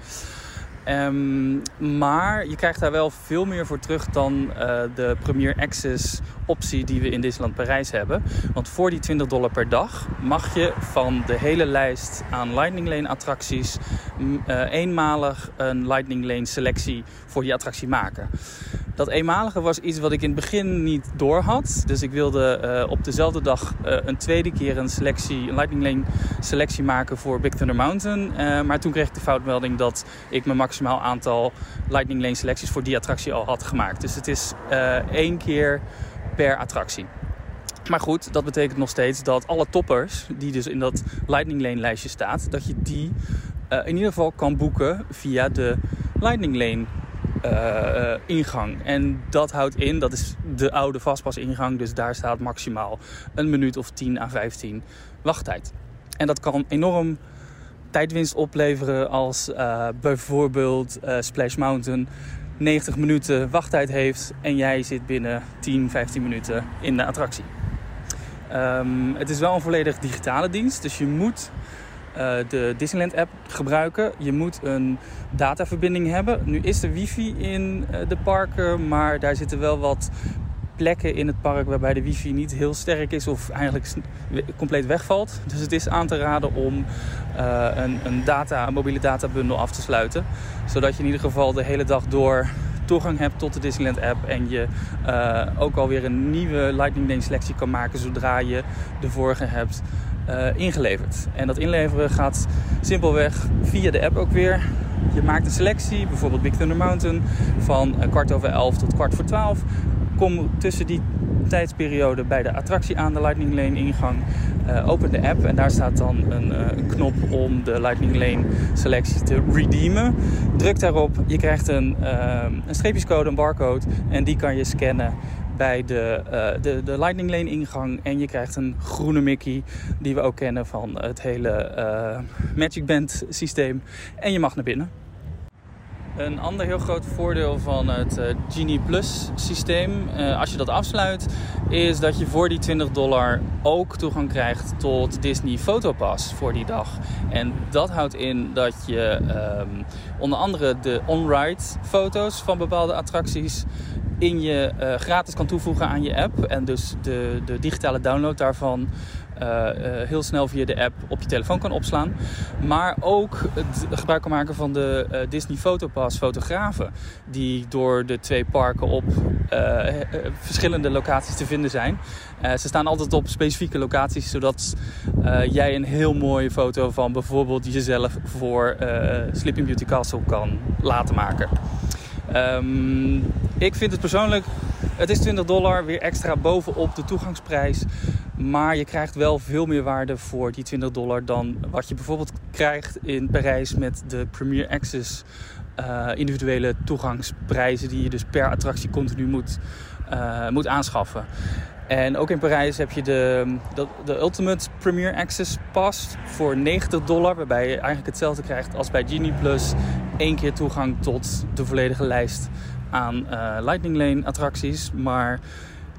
Um, maar je krijgt daar wel veel meer voor terug dan uh, de Premier Access optie die we in Disneyland Parijs hebben. Want voor die 20 dollar per dag mag je van de hele lijst aan Lightning Lane attracties uh, eenmalig een Lightning Lane selectie voor die attractie maken. Dat eenmalige was iets wat ik in het begin niet door had. Dus ik wilde uh, op dezelfde dag een tweede keer een selectie, een Lightning Lane selectie maken voor Big Thunder Mountain. Maar toen kreeg ik de foutmelding dat ik mijn maximaal aantal Lightning Lane selecties voor die attractie al had gemaakt. Dus het is één keer per attractie. Maar goed, dat betekent nog steeds dat alle toppers die dus in dat Lightning Lane lijstje staat, dat je die in ieder geval kan boeken via de Lightning Lane uh, ingang. En dat houdt in, dat is de oude vastpas ingang. Dus daar staat maximaal een minuut of 10 à 15 wachttijd. En dat kan enorm tijdwinst opleveren als uh, bijvoorbeeld Splash Mountain 90 minuten wachttijd heeft en jij zit binnen 10, 15 minuten in de attractie. Um, het is wel een volledig digitale dienst, dus je moet uh, de Disneyland app gebruiken. Je moet een dataverbinding hebben. Nu is er wifi in de parken, maar daar zitten wel wat plekken in het park waarbij de wifi niet heel sterk is of eigenlijk compleet wegvalt. Dus het is aan te raden om uh, een, een, data, mobiele databundel af te sluiten. Zodat je in ieder geval de hele dag door toegang hebt tot de Disneyland app en je uh, ook alweer een nieuwe Lightning Lane selectie kan maken zodra je de vorige hebt uh, ingeleverd. En dat inleveren gaat simpelweg via de app ook weer. Je maakt een selectie, bijvoorbeeld Big Thunder Mountain, van kwart over elf tot kwart voor twaalf. Kom tussen die tijdsperiode bij de attractie aan, de Lightning Lane ingang. Uh, open de app en daar staat dan een, uh, een, knop om de Lightning Lane selectie te redeemen. Druk daarop, je krijgt een, uh, een streepjescode, een barcode en die kan je scannen bij de, de, de Lightning Lane ingang. En je krijgt een groene Mickey, die we ook kennen van het hele Magic Band systeem. En je mag naar binnen. Een ander heel groot voordeel van het uh, Genie Plus systeem, uh, als je dat afsluit, is dat je voor die 20 dollar ook toegang krijgt tot Disney Photopass voor die dag. En dat houdt in dat je um, onder andere de on-ride foto's van bepaalde attracties in je uh, gratis kan toevoegen aan je app. En dus de, de digitale download daarvan heel snel via de app op je telefoon kan opslaan. Maar ook het gebruik kan maken van de uh, Disney Photopass fotografen. Die door de twee parken op verschillende locaties te vinden zijn. ze staan altijd op specifieke locaties. Zodat jij een heel mooie foto van bijvoorbeeld jezelf voor Sleeping Beauty Castle kan laten maken. Um, ik vind het persoonlijk, het is 20 dollar, weer extra bovenop de toegangsprijs. Maar je krijgt wel veel meer waarde voor die 20 dollar dan wat je bijvoorbeeld krijgt in Parijs met de Premier Access uh, individuele toegangsprijzen die je dus per attractie continu moet, uh, moet aanschaffen. En ook in Parijs heb je de, de, de, Ultimate Premier Access Pass voor 90 dollar. Waarbij je eigenlijk hetzelfde krijgt als bij Genie Plus. één keer toegang tot de volledige lijst aan uh, Lightning Lane attracties. Maar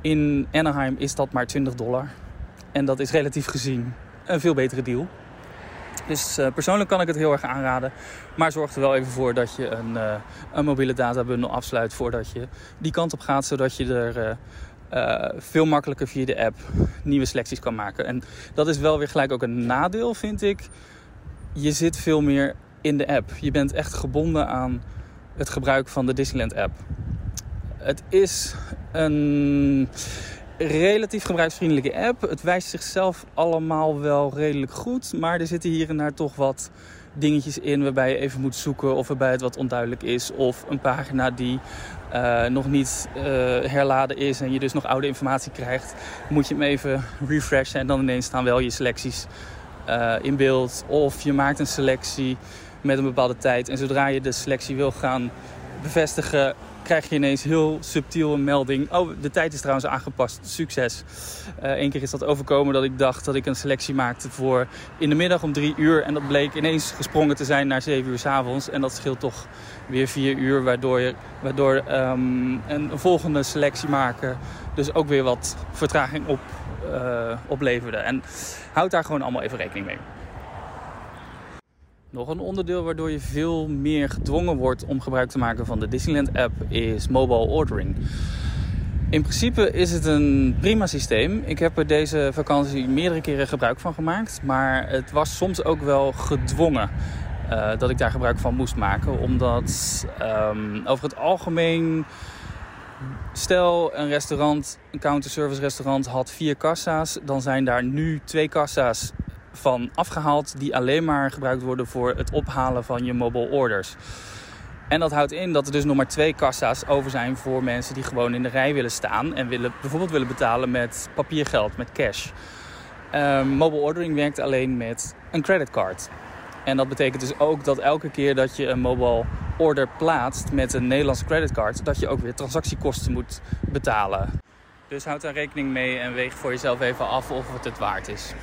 in Anaheim is dat maar 20 dollar. En dat is relatief gezien een veel betere deal. Dus uh, persoonlijk kan ik het heel erg aanraden. Maar zorg er wel even voor dat je een, uh, een mobiele databundel afsluit voordat je die kant op gaat. Zodat je er uh, veel makkelijker via de app nieuwe selecties kan maken. En dat is wel weer gelijk ook een nadeel, vind ik. Je zit veel meer in de app. Je bent echt gebonden aan het gebruik van de Disneyland app. Het is een relatief gebruiksvriendelijke app. Het wijst zichzelf allemaal wel redelijk goed. Maar er zitten hier en daar toch wat dingetjes in waarbij je even moet zoeken of waarbij het wat onduidelijk is. Of een pagina die uh, nog niet uh, herladen is en je dus nog oude informatie krijgt. Moet je hem even refreshen en dan ineens staan wel je selecties uh, in beeld. Of je maakt een selectie met een bepaalde tijd en zodra je de selectie wil gaan bevestigen krijg je ineens heel subtiel een melding. Oh, de tijd is trouwens aangepast. Succes. Eén uh, keer is dat overkomen dat ik dacht dat ik een selectie maakte voor in de middag om drie uur. En dat bleek ineens gesprongen te zijn naar zeven uur s avonds. En dat scheelt toch weer vier uur. Waardoor, je, waardoor um, een volgende selectie maken dus ook weer wat vertraging op, uh, opleverde. En houd daar gewoon allemaal even rekening mee. Nog een onderdeel waardoor je veel meer gedwongen wordt om gebruik te maken van de Disneyland app is mobile ordering. In principe is het een prima systeem. Ik heb er deze vakantie meerdere keren gebruik van gemaakt. Maar het was soms ook wel gedwongen uh, dat ik daar gebruik van moest maken. Omdat um, over het algemeen. Stel een restaurant, een counterservice restaurant had vier kassa's. Dan zijn daar nu twee kassa's van afgehaald die alleen maar gebruikt worden voor het ophalen van je mobile orders. En dat houdt in dat er dus nog maar twee kassa's over zijn voor mensen die gewoon in de rij willen staan en willen, bijvoorbeeld willen betalen met papiergeld, met cash. Um, mobile ordering werkt alleen met een creditcard. En dat betekent dus ook dat elke keer dat je een mobile order plaatst met een Nederlandse creditcard, dat je ook weer transactiekosten moet betalen. Dus houd daar rekening mee en weeg voor jezelf even af of het het waard is.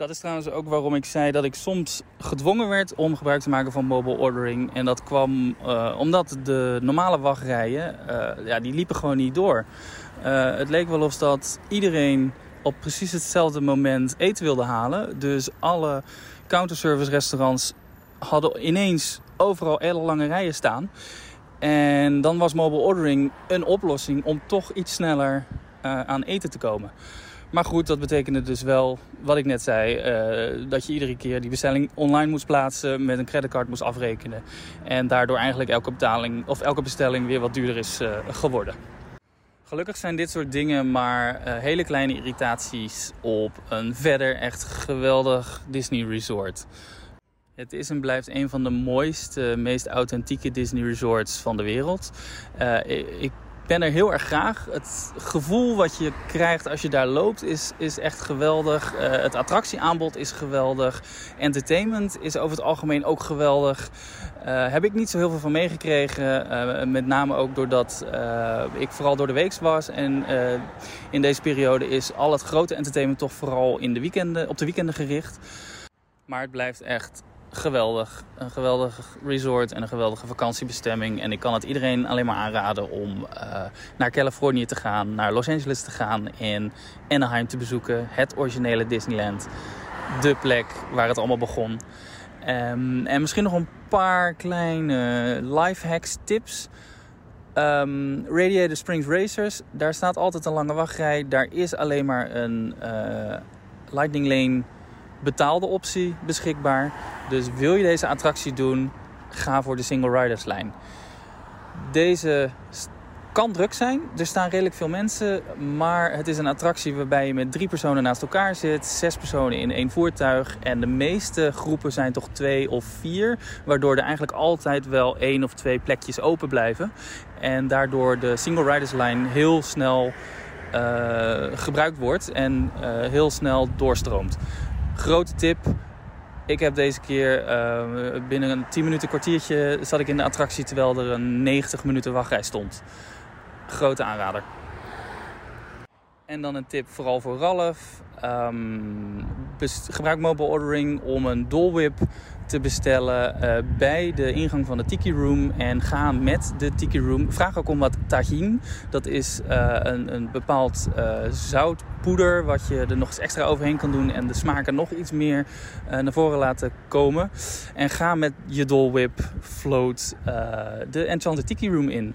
Dat is trouwens ook waarom ik zei dat ik soms gedwongen werd om gebruik te maken van mobile ordering. En dat kwam uh, omdat de normale wachtrijen, uh, ja, die liepen gewoon niet door. Uh, het leek wel of dat iedereen op precies hetzelfde moment eten wilde halen. Dus alle counterservice restaurants hadden ineens overal hele lange rijen staan. En dan was mobile ordering een oplossing om toch iets sneller aan eten te komen. Maar goed, dat betekende dus wel, wat ik net zei, uh, dat je iedere keer die bestelling online moest plaatsen, met een creditcard moest afrekenen. En daardoor eigenlijk elke betaling of elke bestelling weer wat duurder is uh, geworden. Gelukkig zijn dit soort dingen maar uh, hele kleine irritaties op een verder echt geweldig Disney resort. Het is en blijft een van de mooiste, meest authentieke Disney resorts van de wereld. ik ben er heel erg graag. Het gevoel wat je krijgt als je daar loopt is, is echt geweldig. Uh, het attractieaanbod is geweldig. Entertainment is over het algemeen ook geweldig. Uh, heb ik niet zo heel veel van meegekregen. Uh, met name ook doordat ik vooral door de week was. En in deze periode is al het grote entertainment toch vooral in de weekenden, op de weekenden gericht. Maar het blijft echt geweldig. Een geweldig resort en een geweldige vakantiebestemming. En ik kan het iedereen alleen maar aanraden om uh, naar Californië te gaan, naar Los Angeles te gaan en Anaheim te bezoeken. Het originele Disneyland. De plek waar het allemaal begon. Um, en misschien nog een paar kleine life hacks, tips. Um, Radiator Springs Racers, daar staat altijd een lange wachtrij. Daar is alleen maar een uh, Lightning Lane betaalde optie beschikbaar. Dus wil je deze attractie doen, ga voor de single riders lijn. Deze kan druk zijn. Er staan redelijk veel mensen. Maar het is een attractie waarbij je met drie personen naast elkaar zit. Zes personen in één voertuig. En de meeste groepen zijn toch twee of vier. Waardoor er eigenlijk altijd wel één of twee plekjes open blijven. En daardoor de single riders lijn heel snel uh, gebruikt wordt. En uh, heel snel doorstroomt. Grote tip. Ik heb deze keer uh, binnen een 10 minuten kwartiertje zat ik in de attractie terwijl er een 90 minuten wachtrij stond. Grote aanrader. En dan een tip vooral voor Ralf. Ehm, gebruik mobile ordering om een Dole Whip te bestellen eh, bij de ingang van de Tiki Room. En ga met de Tiki Room. Vraag ook om wat tahin. Dat is eh, een, een bepaald eh, zoutpoeder wat je er nog eens extra overheen kan doen. En de smaken nog iets meer naar voren laten komen. En ga met je Dole Whip float de Enchanted Tiki Room in.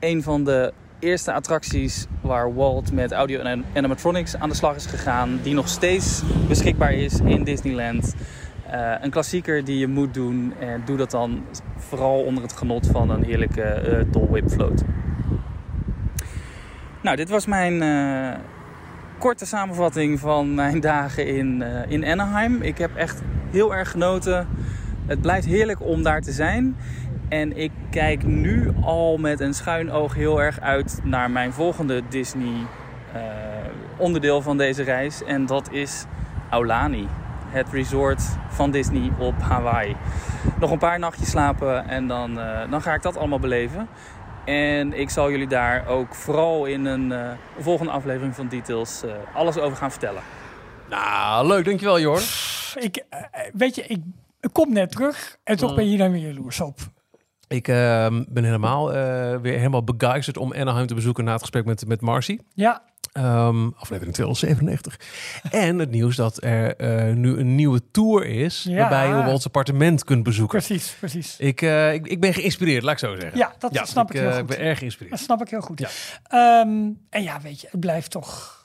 Een van de eerste attracties waar Walt met audio en animatronics aan de slag is gegaan. Die nog steeds beschikbaar is in Disneyland. Eh, een klassieker die je moet doen. En doe dat dan vooral onder het genot van een heerlijke eh Dole Whip float. Nou, dit was mijn eh, korte samenvatting van mijn [laughs] dagen in, eh, in Anaheim. Ik heb echt heel erg genoten. Het blijft heerlijk om daar te zijn. En ik kijk nu al met een schuin oog heel erg uit naar mijn volgende Disney eh, onderdeel van deze reis. En dat is Aulani. Het resort van Disney op Hawaii. Nog een paar nachtjes slapen en dan, eh, dan ga ik dat allemaal beleven. En ik zal jullie daar ook vooral in een eh, volgende aflevering van Details eh, alles over gaan vertellen. Nou, leuk. Dankjewel, Jorn. Ik, weet je, ik, ik kom net terug en toch Mm. ben je daar weer jaloers op. Ik ehm, ben helemaal eh, weer helemaal begeisterd om Anaheim te bezoeken na het gesprek met, met Marcy. Ja, Ehm, aflevering 297. en het nieuws dat er eh, nu een nieuwe tour is. Ja. Waarbij je ons appartement kunt bezoeken. precies, precies. Ik, eh, ik, ik ben geïnspireerd, laat ik zo zeggen. Ja, dat snap ik eh, heel Ik goed. ben erg Dat geïnspireerd. snap ik heel goed. Ja. Ehm, en ja, weet je, het blijft toch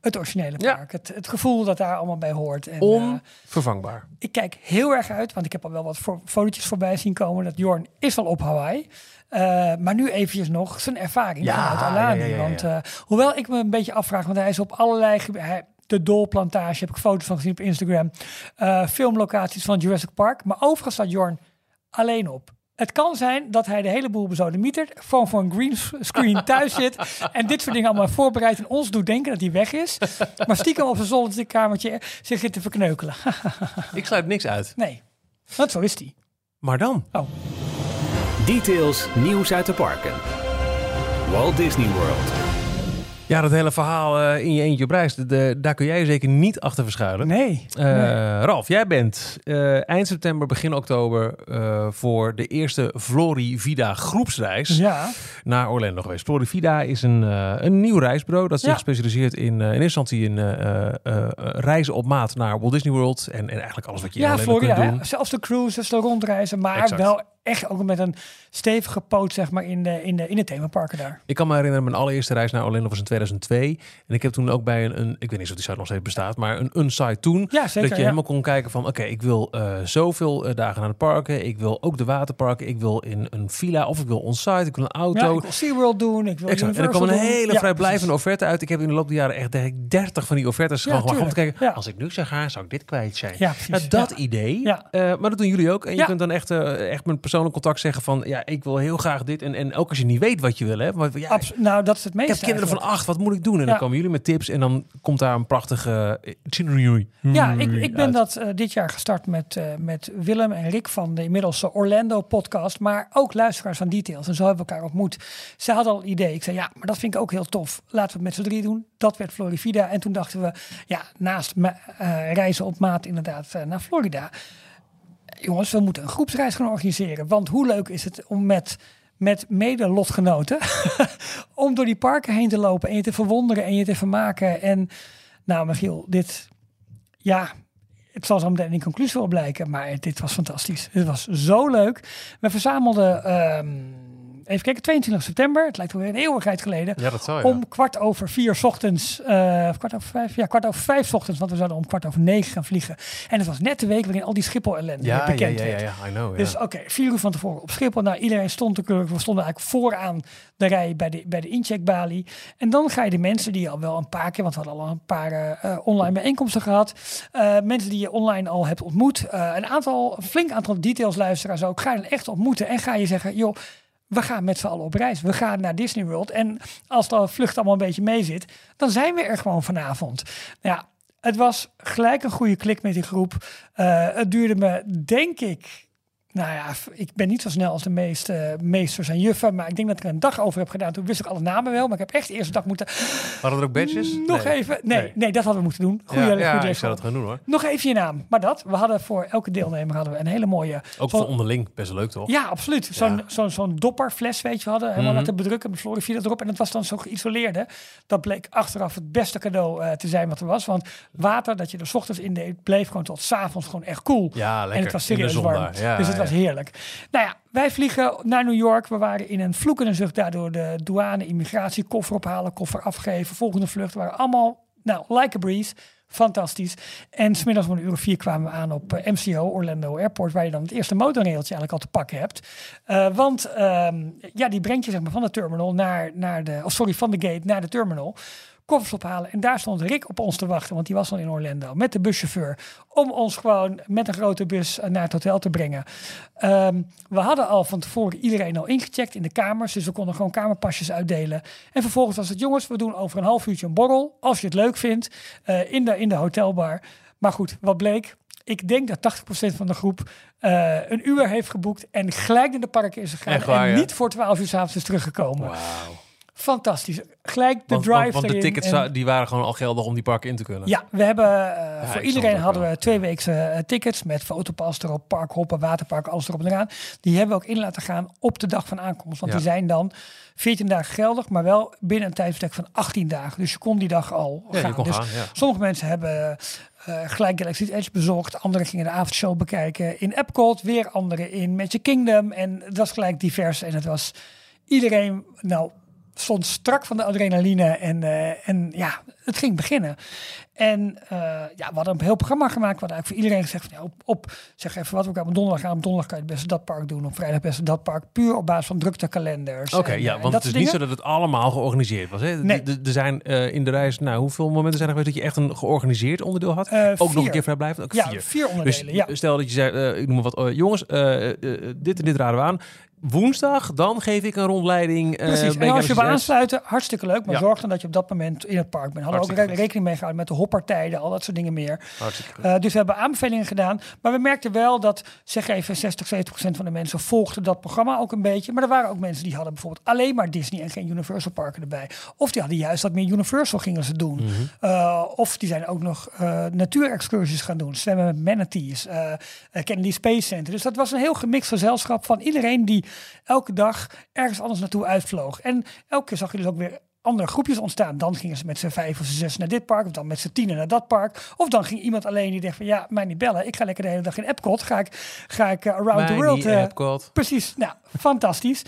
het originele Ja. park. Het, het gevoel dat daar allemaal bij hoort. En, eh, Onvervangbaar. ik kijk heel erg uit, want ik heb al wel wat fo- fotootjes voorbij zien komen. Dat Jorn is al op Hawaii. Eh, maar nu eventjes nog zijn ervaring Ja, vanuit Alani. ja. Want eh, hoewel ik me een beetje afvraag, want hij is op allerlei gebieden. hij- De Dolplantage heb ik foto's van gezien op Instagram. Filmlocaties van Jurassic Park. Maar overigens staat Jorn alleen op. Het kan zijn dat hij de hele boel bezodemietert, gewoon voor een green s- screen [laughs] thuis zit en dit soort dingen allemaal voorbereidt en ons doet denken dat hij weg is. Maar stiekem op zijn zolderkamertje zich zit te verkneukelen. [laughs] Ik sluit niks uit. Nee, want zo is hij. Maar dan? Oh, Details, nieuws uit de parken. Walt Disney World. Ja, dat hele verhaal eh, in je eentje op reis, de- de- daar kun jij je zeker niet achter verschuilen. nee. Eh, Ralf, jij bent eh, eind september, begin oktober voor de eerste Florivida groepsreis Ja, naar Orlando geweest. Florivida is een, een nieuw reisbureau dat zich Ja. specialiseert in, in eerste instantie in reizen op maat naar Walt Disney World en, en eigenlijk alles wat je in ja Orlando Florida, kunt doen. zelfs de cruises, de rondreizen, maar Exact. wel echt ook met een stevige poot zeg maar in de, in de, in de themaparken daar. Ik kan me herinneren, mijn allereerste reis naar Orlando was in 2002. En ik heb toen ook bij een, een ik weet niet of die site nog steeds bestaat, maar een unsite toen. Ja, zeker. dat je ja. helemaal kon kijken van, oké, ik wil eh, zoveel eh, dagen naar de parken. Ik wil ook de waterparken. Ik wil in een villa of ik wil onsite. Ik wil een auto. Ja, ik wil SeaWorld doen, ik wil Exact. En er kwam een hele Ja, vrijblijvende offerte uit. Ik heb in de loop der jaren echt denk ik, 30 van die offertes Ja, gewoon om te kijken. Ja. Als ik nu zou gaan, zou ik dit kwijt zijn. Ja, precies. Nou, dat idee. Ja. Eh, maar dat doen jullie ook. En je kunt dan echt, echt met persoonlijk contact zeggen van... ja, ik wil heel graag dit. En, en ook als je niet weet wat je wil. Hè, maar, ja, Abs- nou, dat is het ik meeste heb kinderen van acht, wat moet ik doen? En dan komen jullie met tips en dan komt daar een prachtige eh, Ja, ik, ik ben uit. dat eh, dit jaar gestart met, eh, met Willem en Rick van de inmiddels Orlando podcast, maar ook luisteraars van Details. En zo hebben we elkaar ontmoet. Ze hadden al een idee. Ik zei, ja, maar dat vind ik ook heel tof. Laten we het met z'n drie doen. Dat werd Florida. En toen dachten we, ja, naast eh, reizen op maat inderdaad naar Florida. Jongens, we moeten een groepsreis gaan organiseren. Want hoe leuk is het om met, met mede-lotgenoten [laughs] om door die parken heen te lopen en je te verwonderen en je te vermaken. En nou, Michiel, dit, ja, het zal zo meteen in conclusie wel blijken, maar dit was fantastisch. Het was zo leuk. We verzamelden, ehm, even kijken, 22 september, het lijkt wel weer een eeuwigheid geleden. Ja, dat zou je. Om kwart over vier 's ochtends, eh, of kwart over vijf, ja, kwart over vijf 's ochtends, want we zouden om kwart over negen gaan vliegen. En het was net de week waarin al die Schiphol-ellende ja, ja, bekend ja, ja, werd. ja, I know. Ja. Dus oké, vier uur van tevoren op Schiphol. Nou, iedereen stond natuurlijk, we stonden eigenlijk vooraan de rij bij de, bij de incheckbalie. En dan ga je de mensen die je al wel een paar keer, want we hadden al een paar eh, eh, online bijeenkomsten gehad. eh, mensen die je online al hebt ontmoet. een aantal, een flink aantal details luisteraars ook. Ga je dan echt ontmoeten en ga je zeggen, joh, we gaan met z'n allen op reis. We gaan naar Disney World. En als de vlucht allemaal een beetje mee zit, dan zijn we er gewoon vanavond. Nou Ja, het was gelijk een goede klik met die groep. Eh, het duurde me, denk ik, nou ja, ik ben niet zo snel als de meeste meesters en juffen, maar ik denk dat ik er een dag over heb gedaan. Toen wist ik alle namen wel, maar ik heb echt de eerste dag moeten... Hadden er ook badges? Nog Nee. even... Nee, nee, Nee. dat hadden we moeten doen. Goeie, ja, ja, ik zou dat gaan doen hoor. Nog even je naam. Maar dat, we hadden voor elke deelnemer hadden we een hele mooie... Ook voor onderling best leuk toch? Ja, absoluut. Zo'n Ja. zo'n zo'n dopperfles, weet je, we hadden helemaal Mhm. laten bedrukken met Florivida erop. En dat was dan zo geïsoleerde. Dat bleek achteraf het beste cadeau eh, te zijn wat er was. Want water dat je er 's ochtends in deed, bleef gewoon tot 's avonds gewoon echt koel. Ja, lekker. En het was serieus warm. Ja, dus het was heerlijk. Nou ja, wij vliegen naar New York. We waren in een vloekende zucht daardoor de douane, immigratie, koffer ophalen, koffer afgeven. Volgende vlucht waren allemaal, nou, like a breeze. Fantastisch. En smiddags om een uur of vier kwamen we aan op eh, MCO, Orlando Airport, waar je dan het eerste motorrailtje eigenlijk al te pakken hebt. Eh, want ehm, ja, die brengt je zeg maar, van de terminal naar, naar de, of sorry, van de gate naar de terminal. Koffers ophalen. En daar stond Rick op ons te wachten, want die was al in Orlando met de buschauffeur. Om ons gewoon met een grote bus eh, naar het hotel te brengen. Ehm, we hadden al van tevoren iedereen al ingecheckt in de kamers. Dus we konden gewoon kamerpasjes uitdelen. En vervolgens was het, jongens, we doen over een half uurtje een borrel. Als je het leuk vindt, eh, in, de, in de hotelbar. Maar goed, wat bleek? Ik denk dat 80% van de groep eh, een uur heeft geboekt en gelijk in de parken is gegaan. Waar, en ja? niet voor 12 uur s'avonds is teruggekomen. Wauw. Fantastisch. Gelijk de Want, drive want, want de tickets en- die waren gewoon al geldig om die parken in te kunnen. ja, we hebben eh, voor iedereen hadden wel. we twee weekse eh, tickets met fotopas erop, parkhoppen, waterpark, alles erop en eraan. Die hebben we ook in laten gaan op de dag van aankomst. Want Ja. die zijn dan 14 dagen geldig, maar wel binnen een tijdsbestek van 18 dagen. Dus je kon die dag al Ja, je gaan. kon dus gaan, sommige mensen hebben eh, gelijk Galaxy's Edge bezocht. Anderen gingen de avondshow bekijken in Epcot. Weer anderen in Magic Kingdom. En het was gelijk divers. En het was iedereen, nou, stond strak van de adrenaline. En, eh, en ja, het ging beginnen. En eh, ja, we hadden een heel programma gemaakt. We hadden eigenlijk voor iedereen gezegd van, ja, op, op, zeg even wat we op donderdag gaan. Op donderdag kan je het beste dat park doen. Op vrijdag het beste dat park. Puur op basis van druktekalenders. Oké, ja, eh, want het is niet zo dat het allemaal georganiseerd was. Hè? Nee. Er zijn in de reis, nou, hoeveel momenten zijn er geweest dat je echt een georganiseerd onderdeel had? Ook nog een keer vrijblijvend? Ook Ja, vier. vier Dus onderdelen. ja. stel dat je zei, ik noem maar wat, jongens, dit en dit raden we aan. Woensdag, dan geef ik een rondleiding. eh, Precies. En als je wil aansluiten, hartstikke leuk. Maar Ja. zorg dan dat je op dat moment in het park bent. Hadden ook re- rekening mee gehouden met de hoppartijden, al dat soort dingen meer. Eh, dus we hebben aanbevelingen gedaan. Maar we merkten wel dat, zeg even, 60, 70 procent van de mensen volgden dat programma ook een beetje. Maar er waren ook mensen die hadden bijvoorbeeld alleen maar Disney en geen Universal parken erbij. Of die hadden juist wat meer Universal gingen ze doen. Eh, of die zijn ook nog natuurexcursies gaan doen. Zwemmen met manatees. Kennedy Space Center. Dus dat was een heel gemixt gezelschap van iedereen die elke dag ergens anders naartoe uitvloog. En elke keer zag je dus ook weer andere groepjes ontstaan. Dan gingen ze met z'n vijf of z'n zes naar dit park. Of dan met z'n tienen naar dat park. Of dan ging iemand alleen die dacht van ja, mij niet bellen. Ik ga lekker de hele dag in Epcot. Ga ik, ga ik eh, around the world. eh, Epcot. Precies, nou, fantastisch.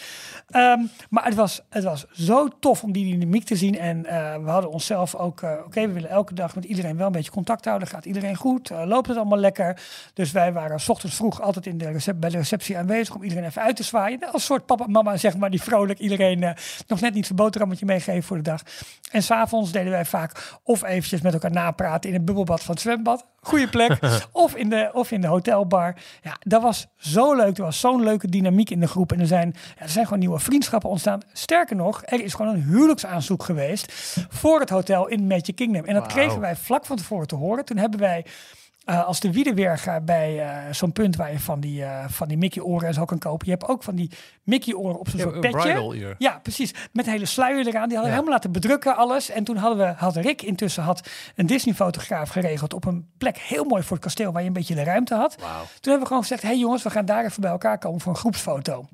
Ehm, maar het was, het was zo tof om die dynamiek te zien. En eh, we hadden onszelf ook, oké, we willen elke dag met iedereen wel een beetje contact houden. Gaat iedereen goed? Loopt het allemaal lekker? Dus wij waren s ochtends vroeg altijd in de recep- bij de receptie aanwezig om iedereen even uit te zwaaien. Als soort papa en mama, zeg maar, die vrolijk iedereen nog net niet zijn boterhammetje meegeven voor de dag. En s'avonds deden wij vaak of eventjes met elkaar napraten in het bubbelbad van het zwembad. Goede plek. [laughs] of, in de, of in de hotelbar. Ja, dat was zo leuk. Er was zo'n leuke dynamiek in de groep. En er zijn, ja, er zijn gewoon nieuwe vriendschappen ontstaan. Sterker nog, er is gewoon een huwelijksaanzoek geweest voor het hotel in Magic Kingdom. En dat kregen wij vlak van tevoren te horen. Toen hebben wij eh, als de wiedeweerga bij eh, zo'n punt waar je van die, eh, van die Mickey oren en zo kan kopen. Je hebt ook van die Mickey oren op zo'n Ja, soort een petje. Ja, precies. Met een hele sluier eraan. Die hadden Ja. helemaal laten bedrukken alles. En toen hadden we, had Rick intussen had een Disney-fotograaf geregeld op een plek heel mooi voor het kasteel waar je een beetje de ruimte had. Toen hebben we gewoon gezegd, hé hey jongens, we gaan daar even bij elkaar komen voor een groepsfoto.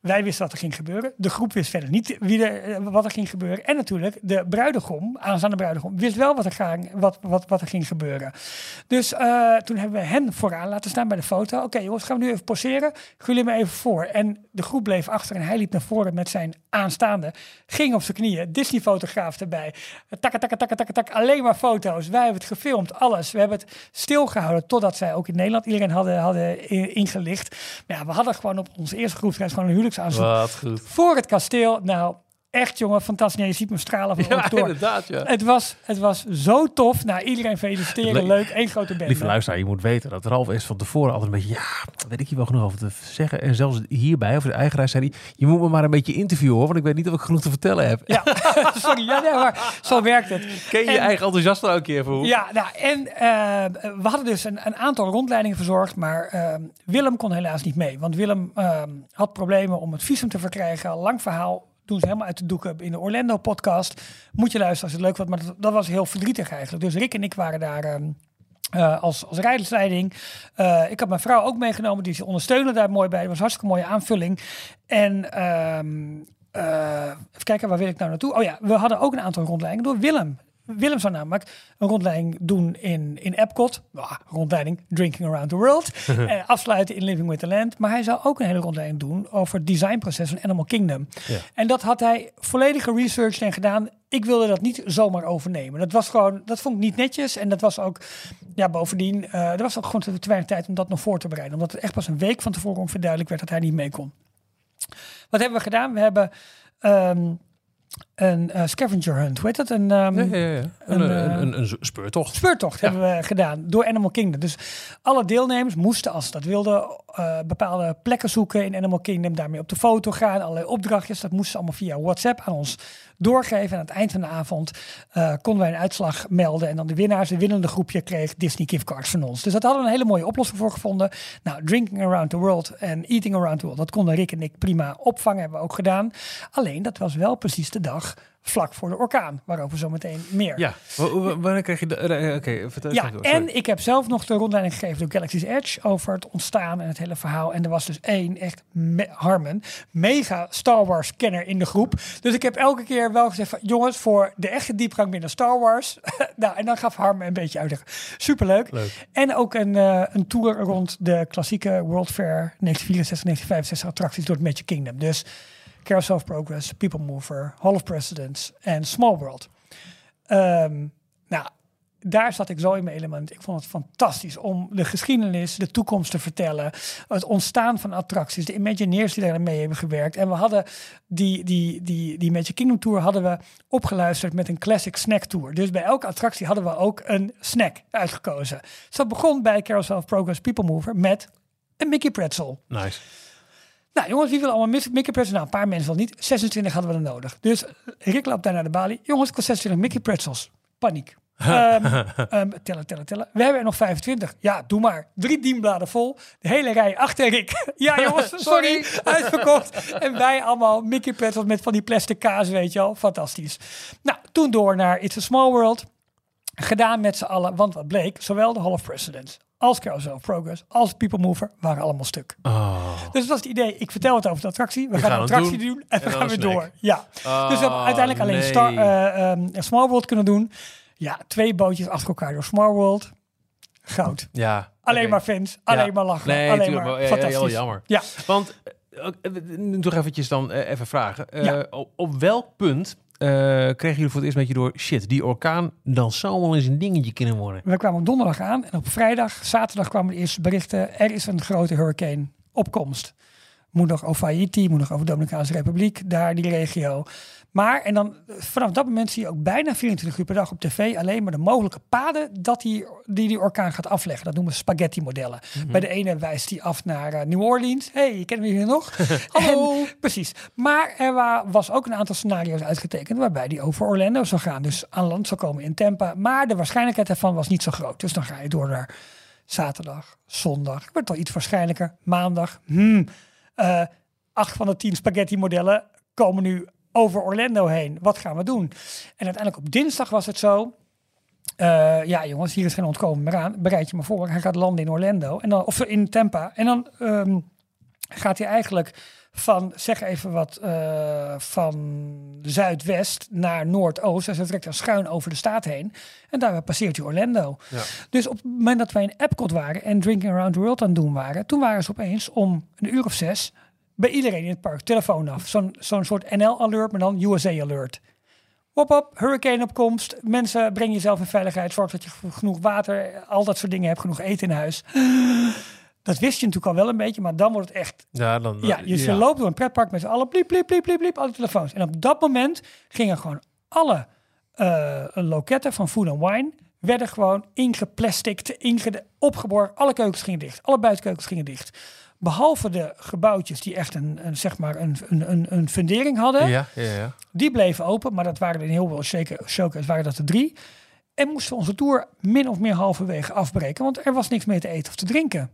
Wij wisten wat er ging gebeuren. De groep wist verder niet wie er, eh, wat er ging gebeuren. En natuurlijk, de bruidegom, aanstaande bruidegom, wist wel wat er, ging, wat, wat, wat er ging gebeuren. Dus eh, toen hebben we hen vooraan laten staan bij de foto. Oké jongens, gaan we nu even poseren. Jullie me even voor. En de groep bleef achter en hij liep naar voren met zijn aanstaande. Ging op zijn knieën, Disney-fotograaf erbij. Takka, takka, takka, takka, takka, alleen maar foto's. Wij hebben het gefilmd, alles. We hebben het stilgehouden totdat zij ook in Nederland iedereen hadden, hadden i- ingelicht. Maar ja, we hadden gewoon op onze eerste groepsreis gewoon een huwelijksaanzoek Wat goed. voor het kasteel. Nou, echt jongen, fantastisch. Ja, je ziet me stralen van Ja, ja, door. inderdaad, ja. Het was, het was zo tof. Nou, iedereen feliciteren. Le- Leuk. Één grote band. Lieve luisteraar, je moet weten dat Ralf is van tevoren altijd een beetje, ja, weet ik hier wel genoeg over te zeggen. En zelfs hierbij, over de eigenaar, zei hij, je moet me maar een beetje interviewen hoor, want ik weet niet of ik genoeg te vertellen heb. Ja, [laughs] sorry. Ja, nee, maar zo werkt het. Ken je je En- eigen enthousiasme ook een keer voor? Ja, nou, en eh, we hadden dus een, een aantal rondleidingen verzorgd, maar eh, Willem kon helaas niet mee. Want Willem eh, had problemen om het visum te verkrijgen. Lang verhaal, doen ze helemaal uit de doeken in de Orlando-podcast. Moet je luisteren als het leuk wordt, maar dat, was heel verdrietig eigenlijk. Dus Rick en ik waren daar... ehm, eh, als, als rijleiding. Eh, ik had mijn vrouw ook meegenomen, die ze ondersteunen daar mooi bij. Dat was hartstikke mooie aanvulling. En ehm, eh, even kijken, waar wil ik nou naartoe? Oh ja, we hadden ook een aantal rondleidingen door Willem. Willem zou namelijk een rondleiding doen in, in Epcot. Rondleiding Drinking Around the World. [laughs] en afsluiten in Living with the Land. Maar hij zou ook een hele rondleiding doen over het designproces van Animal Kingdom. Ja. En dat had hij volledig geresearched en gedaan. Ik wilde dat niet zomaar overnemen. Dat was gewoon, dat vond ik niet netjes. En dat was ook, ja, bovendien, eh er was ook gewoon te, te weinig tijd om dat nog voor te bereiden. Omdat het echt pas een week van tevoren ongeveer duidelijk werd dat hij niet mee kon. Wat hebben we gedaan? We hebben ehm, een eh, scavenger hunt. Hoe heet dat? Een, ehm, Ja, ja, ja. Een, Een, een, eh, een, speurtocht. speurtocht hebben we gedaan door Animal Kingdom. Dus alle deelnemers moesten, als ze dat wilden, eh, bepaalde plekken zoeken in Animal Kingdom. Daarmee op de foto gaan, allerlei opdrachtjes. Dat moesten ze allemaal via WhatsApp aan ons doorgeven. En aan het eind van de avond eh, konden wij een uitslag melden. En dan de winnaars, de winnende groepje, kreeg Disney giftcards van ons. Dus dat hadden we een hele mooie oplossing voor gevonden. Nou, Drinking Around the World en Eating Around the World, dat konden Rick en ik prima opvangen, hebben we ook gedaan. Alleen, dat was wel precies de dag vlak voor de orkaan, waarover zometeen meer. Ja, wanneer krijg je de... eh, Oké, vertel Ja, door, en ik heb zelf nog de rondleiding gegeven door Galaxy's Edge over het ontstaan en het hele verhaal. En er was dus één, echt me- Harmon, mega Star Wars kenner in de groep. Dus ik heb elke keer wel gezegd van, jongens, voor de echte diepgang binnen Star Wars. [laughs] nou, en dan gaf Harmon een beetje uitleg. Superleuk. Leuk. En ook een, eh, een tour rond de klassieke World Fair 1964, 1965 attracties door het Magic Kingdom. Dus Carousel of Progress, People Mover, Hall of Presidents en Small World. Ehm, nou, daar zat ik zo in mijn element. Ik vond het fantastisch om de geschiedenis, de toekomst te vertellen. Het ontstaan van attracties, de Imagineers die daar mee hebben gewerkt. En we hadden die, die, die, die Magic Kingdom Tour hadden we opgeluisterd met een classic snack tour. Dus bij elke attractie hadden we ook een snack uitgekozen. Dus dat begon bij Carousel of Progress People Mover met een Mickey Pretzel. Nice. Nou jongens, wie wil allemaal Mickey Pretzels? Nou, een paar mensen wel niet. 26 hadden we er nodig. Dus Rick loopt daar naar de balie. Jongens, ik wil 26 Mickey Pretzels. Paniek. [laughs] Ehm, tellen, tellen, tellen. We hebben er nog 25. Ja, doe maar. Drie dienbladen vol. De hele rij achter Rick. [laughs] ja jongens, [laughs] sorry. Uitverkocht. En wij allemaal Mickey Pretzels met van die plastic kaas, weet je wel. Fantastisch. Nou, toen door naar It's a Small World. Gedaan met z'n allen. Want wat bleek, zowel de Hall of Presidents als Carousel Progress als People Mover waren allemaal stuk. Oh. Dus dat was het idee. Ik vertel het over de attractie. We, gaan, gaan de attractie doen. doen, en we En dan gaan weer snack. door. Ja. dus we hebben Oh, uiteindelijk alleen nee. Star, ehm, Small World kunnen doen. Ja, twee bootjes achter elkaar door Small World. Goud. Ja. Alleen maar fans, alleen Ja. maar lachen, Nee, alleen tuurlijk maar. Ja, fantastisch. heel jammer. Ja, Want, nu toch eventjes dan even vragen. Ja. op, op welk punt kregen jullie voor het eerst een beetje door... Shit, die orkaan, dan zou wel eens een dingetje kunnen worden. we kwamen op donderdag aan en op vrijdag, zaterdag kwamen de eerste berichten. Er is een grote hurricane opkomst. Moet nog over Haiti, moet nog over de Dominicaanse Republiek, daar die regio. Maar, en dan vanaf dat moment zie je ook bijna 24 uur per dag op tv alleen maar de mogelijke paden dat die, die die orkaan gaat afleggen. Dat noemen we spaghetti modellen. Bij de ene wijst die af naar eh, New Orleans. hey, kennen we hier nog? [laughs] Hallo. En- precies. Maar er wa- was ook een aantal scenario's uitgetekend waarbij die over Orlando zou gaan. Dus aan land zou komen in Tampa. Maar de waarschijnlijkheid daarvan was niet zo groot. Dus dan ga je door naar zaterdag, zondag. Werd toch iets waarschijnlijker. Maandag. Hmm, eh, acht van de tien spaghetti modellen komen nu over Orlando heen. Wat gaan we doen? En uiteindelijk op dinsdag was het zo. eh, ja, jongens, hier is geen ontkomen meer aan. Bereid je maar voor. Hij gaat landen in Orlando. En dan, of in Tampa. En dan ehm, gaat hij eigenlijk van, zeg even wat, eh, van zuidwest naar noordoost. Dus hij trekt dan schuin over de staat heen. En daar passeert hij Orlando. Ja. Dus op het moment dat wij in Epcot waren en Drinking Around the World aan het doen waren, toen waren ze opeens om een uur of zes bij iedereen in het park telefoon af. Zo'n zo'n soort NL-alert, maar dan USA-alert. Hop op, hurricane-opkomst. Mensen, breng jezelf in veiligheid. Zorg dat je genoeg water, al dat soort dingen hebt, genoeg eten in huis. Dat wist je natuurlijk al wel een beetje, maar dan wordt het echt Ja, dan, ja, dus je loopt door een pretpark met z'n allen, bliep, bliep, bliep, bliep, bliep, alle telefoons. En op dat moment gingen gewoon alle eh, loketten van Food and Wine, werden gewoon ingeplasticd, ingede opgeborgen. Alle keukens gingen dicht, alle buitenkeukens gingen dicht. Behalve de gebouwtjes die echt een, een zeg maar een, een, een, fundering hadden, Ja, ja, ja. die bleven open. Maar dat waren er in heel veel shake- showcase waren dat er drie. En moesten we onze tour min of meer halverwege afbreken, want er was niks meer te eten of te drinken.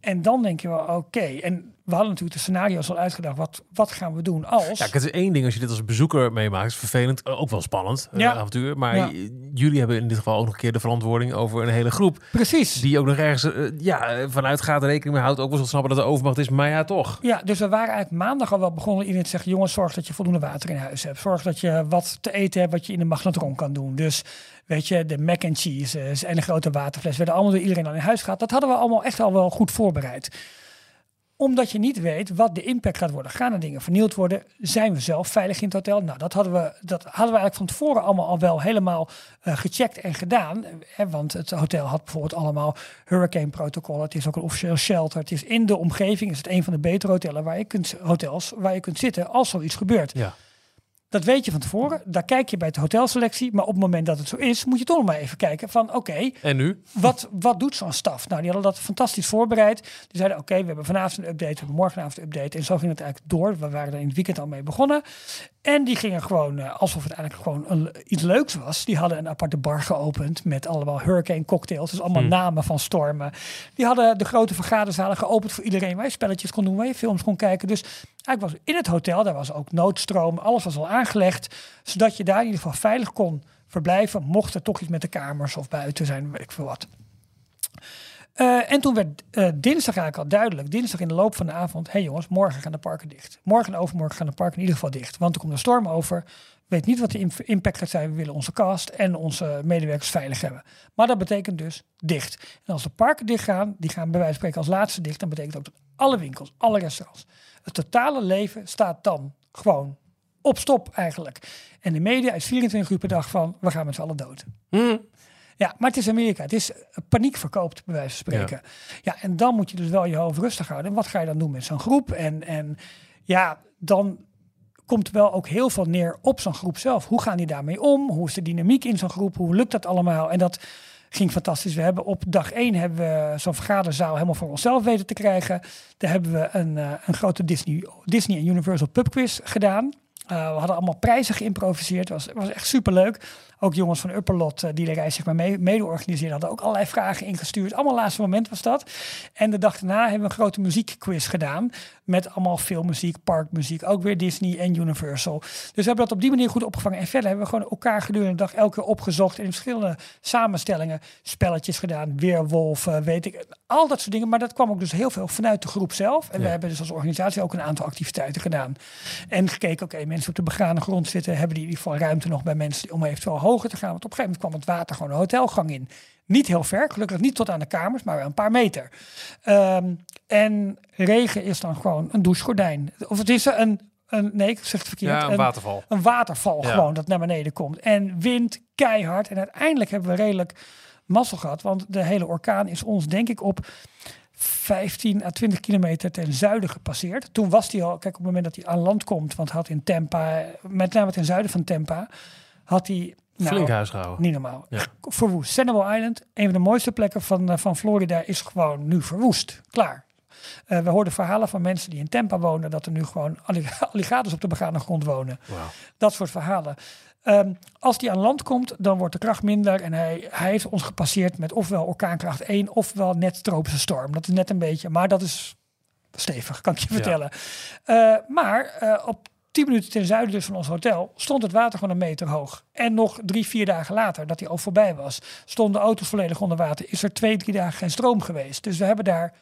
En dan denk je wel, oké. En we hadden natuurlijk de scenario's al uitgedacht. Wat, wat gaan we doen als... Ja, het is één ding als je dit als bezoeker meemaakt. is vervelend. eh, Ook wel spannend. eh, Ja. avontuur. Maar Ja. jullie hebben in dit geval ook nog een keer de verantwoording over een hele groep. Precies. Die ook nog ergens eh, ja, vanuit gaat rekening mee houdt. Ook wel zo snappen dat er overmacht is. Maar ja, toch. Ja, dus we waren eigenlijk maandag al wel begonnen. Iedereen te zeggen, jongens, zorg dat je voldoende water in huis hebt. Zorg dat je wat te eten hebt wat je in de magnetron kan doen. Dus weet je, de mac and cheeses en de grote waterfles werden allemaal door iedereen al in huis gehad. Dat hadden we allemaal echt al wel goed voorbereid. Omdat je niet weet wat de impact gaat worden. Gaan er dingen vernield worden? Zijn we zelf veilig in het hotel? Nou, dat hadden we, dat hadden we eigenlijk van tevoren allemaal al wel helemaal eh, gecheckt en gedaan. Hè, want het hotel had bijvoorbeeld allemaal hurricane protocollen. Het is ook een officieel shelter. Het is in de omgeving. Is het een van de betere hotels waar je kunt, hotels waar je kunt zitten als zoiets gebeurt. Ja. Dat weet je van tevoren. Daar kijk je bij de hotelselectie. Maar op het moment dat het zo is, moet je toch nog maar even kijken van oké, En nu? wat, wat doet zo'n staf? Nou, die hadden dat fantastisch voorbereid. Die zeiden, oké, we hebben vanavond een update, we hebben morgenavond een update. En zo ging het eigenlijk door. We waren er in het weekend al mee begonnen. En die gingen gewoon, eh, alsof het eigenlijk gewoon een, iets leuks was. Die hadden een aparte bar geopend met allemaal hurricane cocktails. Dus allemaal namen van stormen. Die hadden de grote vergaderzalen geopend voor iedereen. Waar je spelletjes kon doen, waar je films kon kijken. Dus eigenlijk was in het hotel, daar was ook noodstroom. Alles was al aangelegd. Zodat je daar in ieder geval veilig kon verblijven. Mocht er toch iets met de kamers of buiten zijn, weet ik veel wat. Eh, en toen werd eh, dinsdag eigenlijk al duidelijk, dinsdag in de loop van de avond, hé hey jongens, morgen gaan de parken dicht. Morgen en overmorgen gaan de parken in ieder geval dicht, want er komt een storm over. Weet niet wat de im- impact gaat zijn. We willen onze cast en onze medewerkers veilig hebben. Maar dat betekent dus dicht. En als de parken dicht gaan, die gaan bij wijze van spreken als laatste dicht, dan betekent ook dat alle winkels, alle restaurants, het totale leven staat dan gewoon op stop eigenlijk. En de media is 24 uur per dag van, we gaan met z'n allen dood. Ja, maar het is Amerika. Het is paniek verkoopt, bij wijze van spreken. Ja. en dan moet je dus wel je hoofd rustig houden. En wat ga je dan doen met zo'n groep? En, en ja, dan komt er wel ook heel veel neer op zo'n groep zelf. Hoe gaan die daarmee om? Hoe is de dynamiek in zo'n groep? Hoe lukt dat allemaal? En dat ging fantastisch. We hebben op dag één hebben we zo'n vergaderzaal helemaal voor onszelf weten te krijgen. Daar hebben we een, eh, een grote Disney, Disney en Universal pub quiz gedaan. Uh, we hadden allemaal prijzen geïmproviseerd. Het was, was echt superleuk. Ook jongens van Upperlot, uh, die de reis zeg maar mee, mede organiseerden, hadden ook allerlei vragen ingestuurd. Allemaal laatste moment was dat. En de dag daarna hebben we een grote muziekquiz gedaan. Met allemaal filmmuziek, parkmuziek. Ook weer Disney en Universal. Dus we hebben dat op die manier goed opgevangen. En verder hebben we gewoon elkaar gedurende de dag elke keer opgezocht. En in verschillende samenstellingen spelletjes gedaan. Weerwolf, uh, weet ik. Al dat soort dingen. Maar dat kwam ook dus heel veel vanuit de groep zelf. En ja. we hebben dus als organisatie ook een aantal activiteiten gedaan. En gekeken, oké, okay, mensen op de begane grond zitten. Hebben die in ieder geval ruimte nog bij mensen om eventueel hoger te gaan. Want op een gegeven moment kwam het water gewoon de hotelgang in. Niet heel ver, gelukkig niet tot aan de kamers, maar wel een paar meter. Um, en regen is dan gewoon een douchegordijn. Of het is een, een nee, ik zeg het verkeerd. Ja, een, een waterval. Een waterval ja. gewoon dat naar beneden komt. En wind keihard. En uiteindelijk hebben we redelijk mazzel gehad. Want de hele orkaan is ons denk ik op 15 à 20 kilometer ten zuiden gepasseerd. Toen was hij al, kijk op het moment dat hij aan land komt, want had in Tampa, met name ten zuiden van Tampa, had hij nou, Flink huis gehouden. Niet normaal. Ja. Verwoest. Sanibel Island, een van de mooiste plekken van, van Florida, is gewoon nu verwoest. Klaar. Uh, we hoorden verhalen van mensen die in Tampa wonen, dat er nu gewoon [laughs] alligators op de begane grond wonen. Wow. Dat soort verhalen. Um, als die aan land komt, dan wordt de kracht minder. En hij, hij heeft ons gepasseerd met ofwel orkaankracht 1, ofwel net tropische storm. Dat is net een beetje, maar dat is stevig, kan ik je vertellen. Ja. Uh, maar uh, op 10 minuten ten zuiden dus van ons hotel stond het water gewoon een meter hoog. En nog drie, vier dagen later, dat hij al voorbij was, stonden de auto's volledig onder water. Is er twee, drie dagen geen stroom geweest. Dus we hebben daar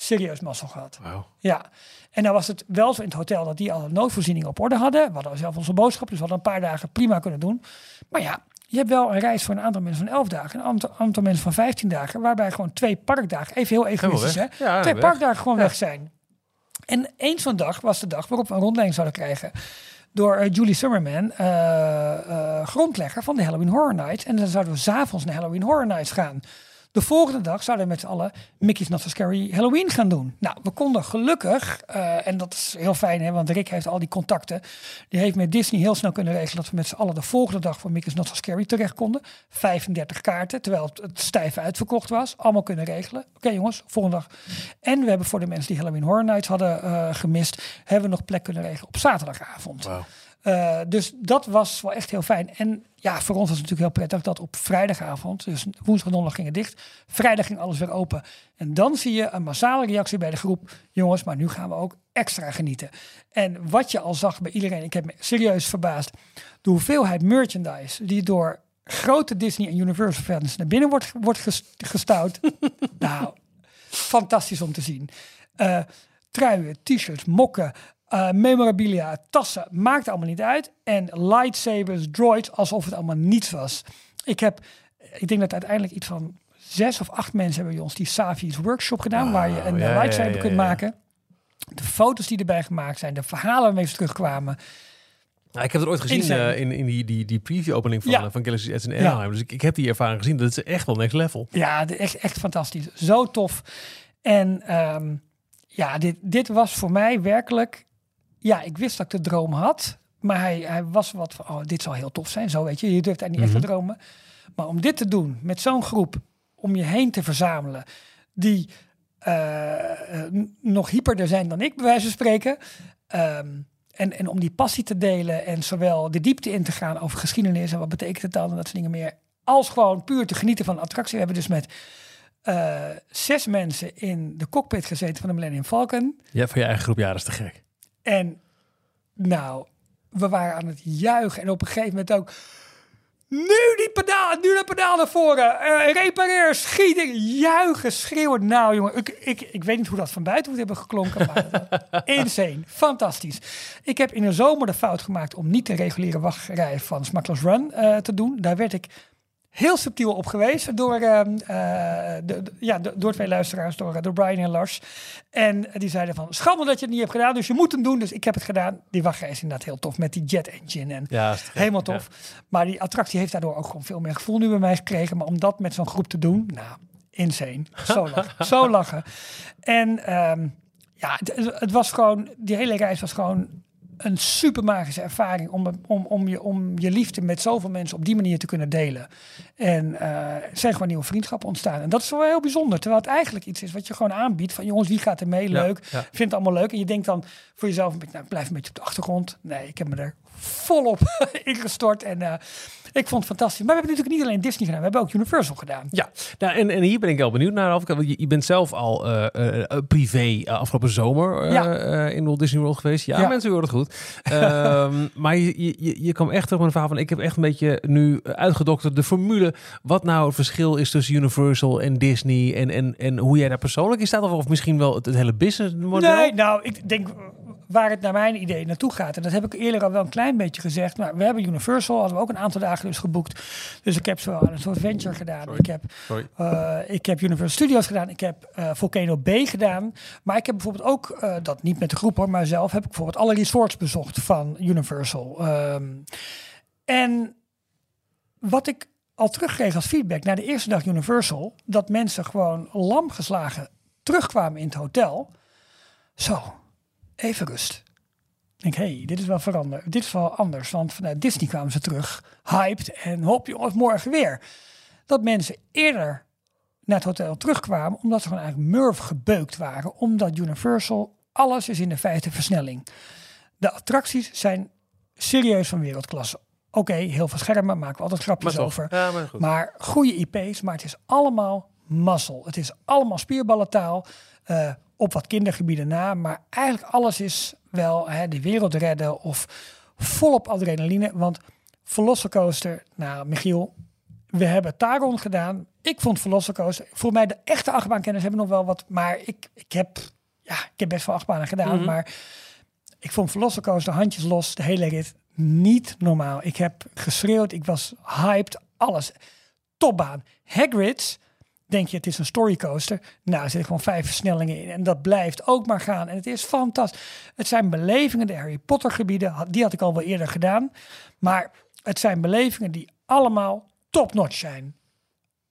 serieus mazzel gehad. Wow. Ja. En dan was het wel zo in het hotel dat die alle noodvoorzieningen op orde hadden. We hadden zelf onze boodschap, dus we hadden een paar dagen prima kunnen doen. Maar ja, je hebt wel een reis voor een aantal mensen van 11 dagen, een aantal, aantal mensen van 15 dagen, waarbij gewoon twee parkdagen, even heel egoïstisch hè, ja, twee weg. parkdagen gewoon ja. weg zijn. En eens zo'n dag was de dag waarop we een rondleiding zouden krijgen door uh, Julie Summerman, uh, uh, grondlegger van de Halloween Horror Nights. En dan zouden we s'avonds naar Halloween Horror Nights gaan. De volgende dag zouden we met z'n allen Mickey's Not So Scary Halloween gaan doen. Nou, we konden gelukkig, eh, en dat is heel fijn, hè, want Rick heeft al die contacten. Die heeft met Disney heel snel kunnen regelen dat we met z'n allen de volgende dag voor Mickey's Not So Scary terecht konden. 35 kaarten, terwijl het, stijf uitverkocht was. Allemaal kunnen regelen. Oké jongens, volgende dag. En we hebben voor de mensen die Halloween Horror Nights hadden eh, gemist, hebben we nog plek kunnen regelen op zaterdagavond. Wauw. Uh, dus dat was wel echt heel fijn. En ja, voor ons was het natuurlijk heel prettig dat op vrijdagavond, dus woensdag en donderdag gingen dicht. Vrijdag ging alles weer open. En dan zie je een massale reactie bij de groep. Jongens, maar nu gaan we ook extra genieten. En wat je al zag bij iedereen, ik heb me serieus verbaasd. De hoeveelheid merchandise die door grote Disney en Universal fans naar binnen wordt, wordt gestouwd. [laughs] nou, fantastisch om te zien. Uh, truien, t-shirts, mokken, uh, memorabilia, tassen, maakt allemaal niet uit. En lightsabers, droids, alsof het allemaal niets was. Ik heb, ik denk dat uiteindelijk iets van zes of acht mensen hebben bij ons die Savi's workshop gedaan, waar je een ja, lightsaber ja, ja, kunt maken. De foto's die erbij gemaakt zijn, de verhalen waarmee ze terugkwamen. Nou, ik heb het ooit gezien uh, in, in die, die, die preview-opening van, ja. van Galaxy S en Anaheim. Dus ik, ik heb die ervaring gezien. Dat is echt wel next level. Ja, echt, echt fantastisch. Zo tof. En um, ja, dit, dit was voor mij werkelijk ja, ik wist dat ik de droom had. Maar hij, hij was wat van, oh, dit zal heel tof zijn. Zo weet je, je durft eigenlijk niet echt te mhm. dromen. Maar om dit te doen, met zo'n groep, om je heen te verzamelen, die uh, nog hyperder zijn dan ik, bij wijze van spreken. Um, en, en om die passie te delen en zowel de diepte in te gaan over geschiedenis en wat betekent het dan en dat soort dingen meer. Als gewoon puur te genieten van de attractie. We hebben dus met uh, zes mensen in de cockpit gezeten van de Millennium Falcon. Ja, voor je eigen groep, ja, dat is te gek. En nou, we waren aan het juichen. En op een gegeven moment ook... Nu die pedaal, nu de pedaal naar voren. Uh, repareer, schieten, juichen, schreeuwen. Nou jongen, ik, ik, ik weet niet hoe dat van buiten moet hebben geklonken. Maar [laughs] insane, fantastisch. Ik heb in de zomer de fout gemaakt om niet de reguliere wachtrij van Smuggler's Run uh, te doen. Daar werd ik heel subtiel op geweest door, uh, de, ja, door twee luisteraars, door, door Brian en Lars. En die zeiden van, schande dat je het niet hebt gedaan, dus je moet hem doen. Dus ik heb het gedaan. Die wachtrij is inderdaad heel tof met die jet engine en ja, helemaal tof. Maar die attractie heeft daardoor ook gewoon veel meer gevoel nu bij mij gekregen. Maar om dat met zo'n groep te doen, nou, insane. Zo [laughs] lachen. zo lachen. En um, ja, het, het was gewoon, die hele reis was gewoon een super magische ervaring om, om, om, je, om je liefde met zoveel mensen op die manier te kunnen delen. En uh, zijn gewoon nieuwe vriendschappen ontstaan. En dat is wel heel bijzonder. Terwijl het eigenlijk iets is wat je gewoon aanbiedt. Van jongens, wie gaat er mee? Leuk. Ja, Vindt het allemaal leuk. En je denkt dan voor jezelf, nou, ik blijf een beetje op de achtergrond. Nee, ik heb me er volop [laughs] ingestort. En uh, ik vond het fantastisch. Maar we hebben natuurlijk niet alleen Disney gedaan, we hebben ook Universal gedaan. Ja, nou, en, en hier ben ik wel benieuwd naar. Je, je bent zelf al uh, uh, privé afgelopen zomer ja. in Walt Disney World geweest. Ja, ja. mensen horen het goed. um, [laughs] maar je, je, je kwam echt terug met een verhaal van... ik heb echt een beetje nu uitgedokterd de formule... wat nou het verschil is tussen Universal en Disney... en, en, en hoe jij daar persoonlijk in staat. Of, of misschien wel het, het hele business model. Nee, nou, ik denk waar het naar mijn idee naartoe gaat. En dat heb ik eerder al wel een klein beetje gezegd. Maar we hebben Universal, hadden we ook een aantal dagen dus geboekt. Dus ik heb zowel een soort venture gedaan. Ik heb, uh, ik heb Universal Studios gedaan. Ik heb uh, Volcano B gedaan. Maar ik heb bijvoorbeeld ook, uh, dat niet met de groep hoor, maar zelf heb ik bijvoorbeeld alle resorts bezocht van Universal. Um, en wat ik al terugkreeg als feedback na de eerste dag Universal, dat mensen gewoon lam geslagen terugkwamen in het hotel. Zo, even rust. Ik denk, hé, hey, dit is wel veranderd. Dit is wel anders. Want vanuit Disney kwamen ze terug, hyped. En hoop jongens, morgen weer. Dat mensen eerder naar het hotel terugkwamen. Omdat ze gewoon eigenlijk murf gebeukt waren. Omdat Universal, alles is in de vijfde versnelling. De attracties zijn serieus van wereldklasse. Oké, heel veel schermen, maken we altijd grapjes maar over. Ja, maar, maar, goede IP's, maar het is allemaal mazzel. Het is allemaal spierballentaal. Uh, op wat kindergebieden na. Maar eigenlijk alles is wel hè, de wereld redden of volop adrenaline. Want Velocicoaster, nou Michiel, we hebben Taron gedaan. Ik vond Velocicoaster, voor mij de echte achtbaankenners hebben nog wel wat. Maar ik, ik, heb, ja, ik heb best wel achtbanen gedaan. Mhm. Maar ik vond Velocicoaster, handjes los, de hele rit, niet normaal. Ik heb geschreeuwd, ik was hyped, alles. Topbaan. Hagrid's denk je het is een storycoaster. Nou, er zitten gewoon vijf versnellingen in. En dat blijft ook maar gaan. En het is fantastisch. Het zijn belevingen, de Harry Potter gebieden, die had ik al wel eerder gedaan. Maar het zijn belevingen die allemaal top-notch zijn.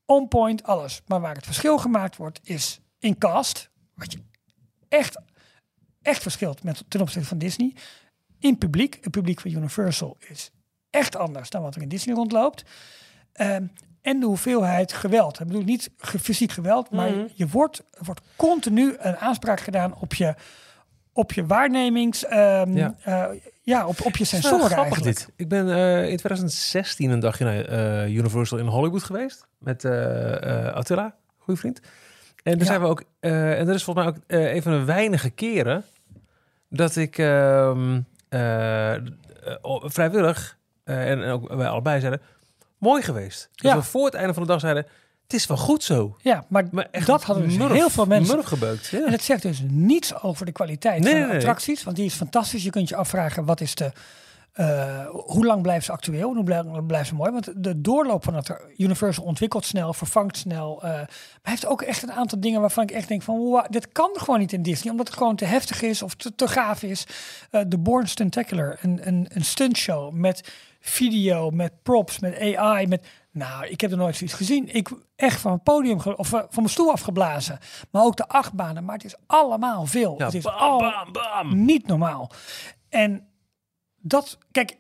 on point, alles. Maar waar het verschil gemaakt wordt, is in cast. Wat je echt, echt verschilt met, ten opzichte van Disney. In publiek. Het publiek van Universal is echt anders dan wat er in Disney rondloopt. Ehm, en de hoeveelheid geweld. Ik bedoel niet ge- fysiek geweld, maar Mhm. je wordt, er wordt continu een aanspraak gedaan op je, op je waarnemings... ehm, Ja. ja. ja, op, op je sensoren grappig eigenlijk. dit. Ik ben eh, in 2016 een dagje naar eh, Universal in Hollywood geweest. Met eh, eh, Attila, goede vriend. En daar Ja. zijn we ook... eh, en dat is volgens mij ook eh, een van de weinige keren... dat ik ehm, eh, eh, vrijwillig... eh, en, en ook wij allebei zeiden... Mooi geweest. Dus Ja. we voor het einde van de dag zeiden... Het is wel goed zo. Ja, maar, Maar echt dat hadden dus murf, heel veel mensen. Murf gebeukt. Ja. En het zegt dus niets over de kwaliteit Nee, van de nee. attracties. Want die is fantastisch. Je kunt je afvragen, wat is de... eh, hoe lang blijven ze actueel? Hoe blij- blijven ze mooi? Want de doorloop van het Universal ontwikkelt snel, vervangt snel. eh, maar heeft ook echt een aantal dingen waarvan ik echt denk van... Wow, dit kan gewoon niet in Disney. Omdat het gewoon te heftig is of te, te gaaf is. Eh, de Born Stuntacular, een, een, een stuntshow met video, met props, met AI, met... Nou, ik heb er nooit zoiets gezien. Ik echt van het podium, of eh, van mijn stoel afgeblazen. Maar ook de achtbanen. Maar het is allemaal veel. Ja, het is bam, al bam, bam. niet normaal. En dat, kijk,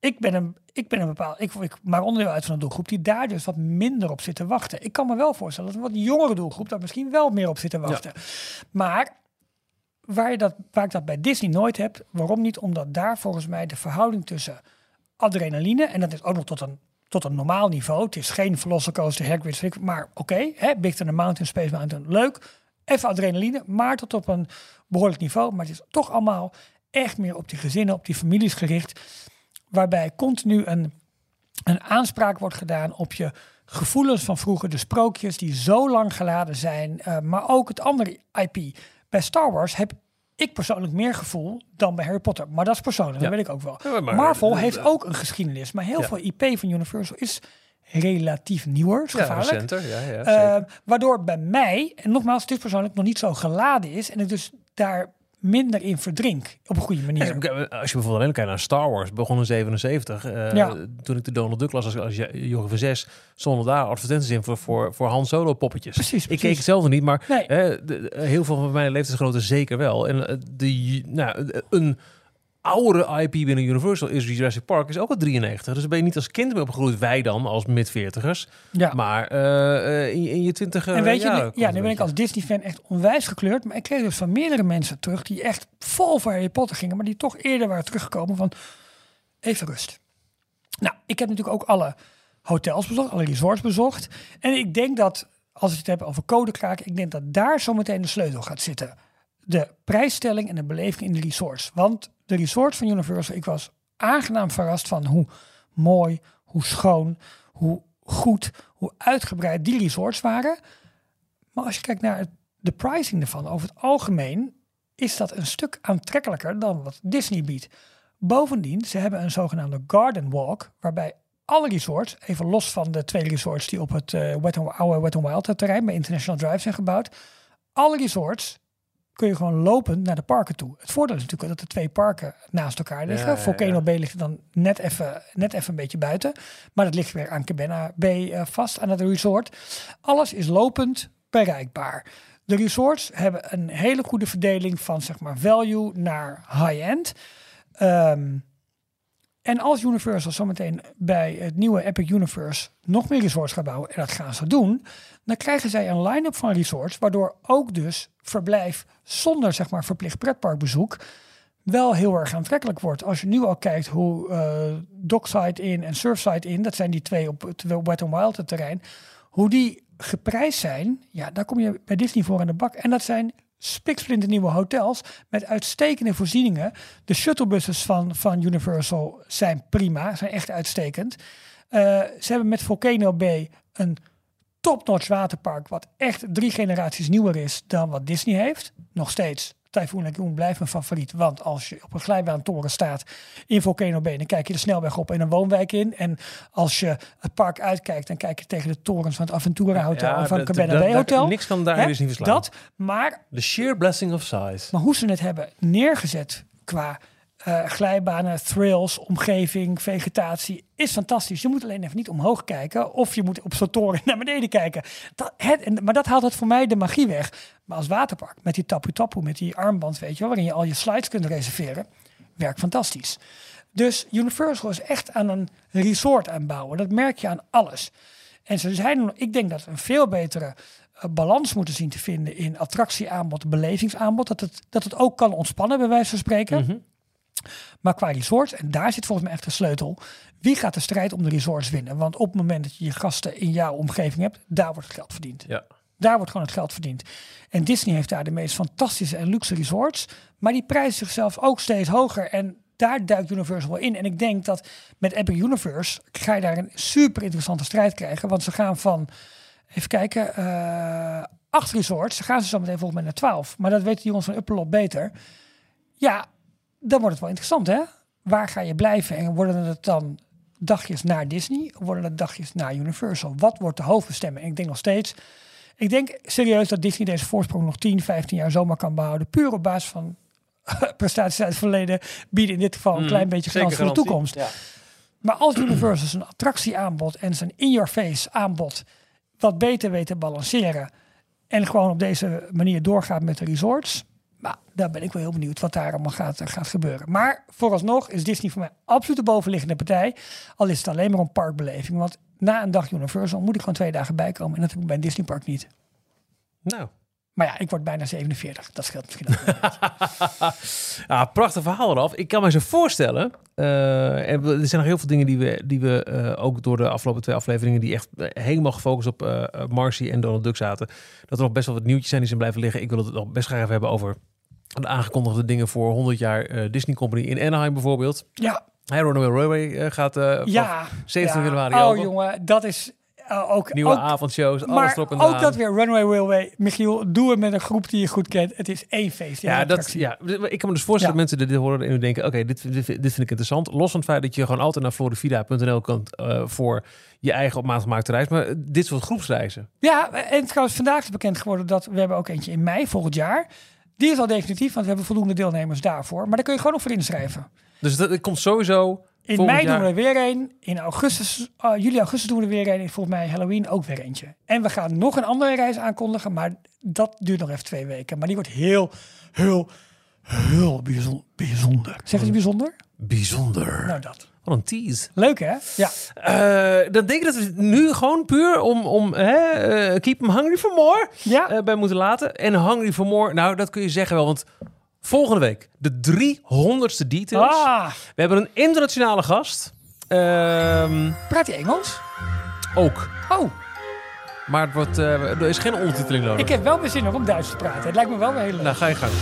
ik ben een, ik ben een bepaald, ik, ik maar onderdeel uit van een doelgroep die daar dus wat minder op zit te wachten. Ik kan me wel voorstellen dat een wat jongere doelgroep daar misschien wel meer op zit te wachten. Maar waar, je dat, waar ik dat bij Disney nooit heb, waarom niet? Omdat daar volgens mij de verhouding tussen adrenaline, en dat is ook nog tot een, tot een normaal niveau. Het is geen Velocicoaster, ik- maar oké, hè, Big Thunder Mountain, Space Mountain, leuk. Even adrenaline, maar tot op een behoorlijk niveau. Maar het is toch allemaal echt meer op die gezinnen, op die families gericht. Waarbij continu een, een aanspraak wordt gedaan op je gevoelens van vroeger. De sprookjes die zo lang geladen zijn. eh, maar ook het andere IP. Bij Star Wars heb ik persoonlijk meer gevoel dan bij Harry Potter. Maar dat is persoonlijk, Ja. dat weet ik ook wel. Ja, maar- Marvel heeft ook een geschiedenis. Maar heel Ja. veel IP van Universal is relatief nieuwer. Is Ja, gevaarlijk. recenter. Ja, ja, Eh, zeker. waardoor bij mij, en nogmaals, het is persoonlijk nog niet zo geladen is. En ik dus daar minder in verdrink. Op een goede manier. Als je bijvoorbeeld alleen kijkt naar Star Wars, begon in 77. eh, Ja. Toen ik de Donald Duck las als, als jongen van zes, stonden daar advertenties in voor, voor, voor Han Solo poppetjes. Precies, Ik keek het zelf niet, maar Nee. de- heel veel van mijn leeftijdsgenoten zeker wel. En eh, de, nou, een oudere IP binnen Universal is Jurassic Park, is ook al 93. Dus ben je niet als kind mee opgegroeid, wij dan, als mid-veertigers. ja. Maar eh, eh, in, je- in je twintiger En weet je, jaren nu- komt ja, nu ben ik als Disney-fan echt onwijs gekleurd. Maar ik kreeg dus van meerdere mensen terug die echt vol voor Harry Potter gingen. Maar die toch eerder waren teruggekomen van even rust. Nou, ik heb natuurlijk ook alle hotels bezocht, alle resorts bezocht. En ik denk dat, als ik het heb over codekraken, ik denk dat daar zometeen de sleutel gaat zitten. De prijsstelling en de beleving in de resorts. Want de resorts van Universal, ik was aangenaam verrast van hoe mooi, hoe schoon, hoe goed, hoe uitgebreid die resorts waren. Maar als je kijkt naar de pricing ervan, over het algemeen is dat een stuk aantrekkelijker dan wat Disney biedt. Bovendien, ze hebben een zogenaamde Garden Walk, waarbij alle resorts, even los van de twee resorts die op het eh, Wet oude Wet n Wild terrein bij International Drive zijn gebouwd, alle resorts kun je gewoon lopend naar de parken toe. Het voordeel is natuurlijk dat de twee parken naast elkaar liggen. Ja, ja, Volcano ja. Bay ligt dan net even, net even een beetje buiten. Maar dat ligt weer aan Cabana Bay eh, vast, aan het resort. Alles is lopend bereikbaar. De resorts hebben een hele goede verdeling van zeg maar value naar high-end. Ehm, en als Universal zometeen bij het nieuwe Epic Universe nog meer resorts gaat bouwen, en dat gaan ze doen, dan krijgen zij een line-up van resorts, waardoor ook dus verblijf zonder zeg maar verplicht pretparkbezoek wel heel erg aantrekkelijk wordt. Als je nu al kijkt hoe eh Dockside in en Surfside in, dat zijn die twee op het Wet n Wild terrein, hoe die geprijsd zijn, ja, daar kom je bij Disney voor aan de bak. En dat zijn nieuwe hotels met uitstekende voorzieningen. De shuttlebuses van, van Universal zijn prima, zijn echt uitstekend. Eh, ze hebben met Volcano Bay een top-notch waterpark, wat echt drie generaties nieuwer is dan wat Disney heeft. Nog steeds. Typhoon Lagoon blijft mijn favoriet, want als je op een glijbaantoren staat in Volcano Bay, dan kijk je de snelweg op en een woonwijk in. En als je het park uitkijkt, dan kijk je tegen de torens van het Aventura Hotel en van het Cabana Bay Hotel. Niks kan daar dus niet verslaan. Dat, maar The sheer blessing of size. maar hoe ze het hebben neergezet qua eh, glijbanen, thrills, omgeving, vegetatie is fantastisch. Je moet alleen even niet omhoog kijken of je moet op zo'n toren [laughs] naar beneden kijken. Dat, het, maar dat haalt het voor mij de magie weg. Maar als waterpark, met die tapu tapu, met die armband, weet je wel, waarin je al je slides kunt reserveren, werkt fantastisch. Dus Universal is echt aan een resort aanbouwen. Dat merk je aan alles. En ze zijn, ik denk dat we een veel betere eh, balans moeten zien te vinden in attractieaanbod, belevingsaanbod. Dat het, dat het ook kan ontspannen, bij wijze van spreken. Mhm. Maar qua resorts, en daar zit volgens mij echt de sleutel. Wie gaat de strijd om de resorts winnen? Want op het moment dat je je gasten in jouw omgeving hebt, daar wordt het geld verdiend. Ja. Daar wordt gewoon het geld verdiend. En Disney heeft daar de meest fantastische en luxe resorts. Maar die prijzen zichzelf ook steeds hoger. En daar duikt Universal in. En ik denk dat met Epic Universe ga je daar een super interessante strijd krijgen. Want ze gaan van, even kijken, eh, acht resorts. Ze gaan ze zo meteen volgens mij naar twaalf. Maar dat weten die jongens van Upperlot beter. Ja, dan wordt het wel interessant hè. Waar ga je blijven? En worden het dan dagjes naar Disney? Worden het dagjes naar Universal? Wat wordt de hoofdbestemming? En ik denk nog steeds... Ik denk serieus dat Disney deze voorsprong nog 10, 15 jaar zomaar kan behouden. Puur op basis van [laughs] prestaties uit het verleden bieden in dit geval een Mm, klein beetje kans voor de toekomst. Maar als Universal zijn attractieaanbod en zijn in-your-face aanbod wat beter weet te balanceren en gewoon op deze manier doorgaat met de resorts, nou, daar ben ik wel heel benieuwd wat daar allemaal gaat, gaat gebeuren. Maar vooralsnog is Disney voor mij absoluut de bovenliggende partij, al is het alleen maar een parkbeleving. Want na een dag Universal moet ik gewoon twee dagen bijkomen en dat heb ik bij een Disney park niet. Nou, Maar ja, ik word bijna 47. Dat scheelt misschien ook. [laughs] Ja, prachtig verhaal eraf. Ik kan me zo voorstellen. eh, er zijn nog heel veel dingen die we, die we eh, ook door de afgelopen twee afleveringen, die echt eh, helemaal gefocust op eh eh, Marcy en Donald Duck zaten, dat er nog best wel wat nieuwtjes zijn die zijn blijven liggen. Ik wil het nog best graag even hebben over de aangekondigde dingen voor 100 jaar eh, Disney Company in Anaheim bijvoorbeeld. ja, Hey, Runaway Railway eh, gaat van ja. 17 ja. januari Oh open. jongen, dat is uh, ook... Nieuwe ook, avondshows, alles Maar erop en ook dat weer Runway Railway. Michiel, doe het met een groep die je goed kent. Het is één feest. Ja, dat, ja, ik kan me dus voorstellen Ja. dat mensen dit horen en nu denken... oké, dit, dit, dit vind ik interessant. Los van het feit dat je gewoon altijd naar florivida.nl kunt... eh, voor je eigen op maat gemaakte reis. Maar dit soort groepsreizen. Ja, en trouwens, vandaag is bekend geworden dat we hebben ook eentje in mei volgend jaar. Die is al definitief, want we hebben voldoende deelnemers daarvoor. Maar daar kun je gewoon nog voor inschrijven. Dus dat, komt sowieso... In mei jaar. doen we er weer een. In augustus, uh, juli, augustus doen we er weer een. En volgens mij Halloween ook weer eentje. En we gaan nog een andere reis aankondigen. Maar dat duurt nog even twee weken. Maar die wordt heel, heel, heel bijzon- bijzonder. Zeg je bijzonder? Bijzonder. Nou, dat. Wat een tease. Leuk hè? Ja. Dan denk ik dat we nu gewoon puur om... om hè, eh, keep them hungry for more Ja. eh, bij moeten laten. En hungry for more, nou dat kun je zeggen wel. Want volgende week de 300ste details. Ah, We hebben een internationale gast. Ehm, praat je Engels? ook. Oh, Maar het wordt, eh, er is geen ondertiteling nodig. ik heb wel weer zin om Duits te praten. Het lijkt me wel weer heel leuk. Nou, ga je gang.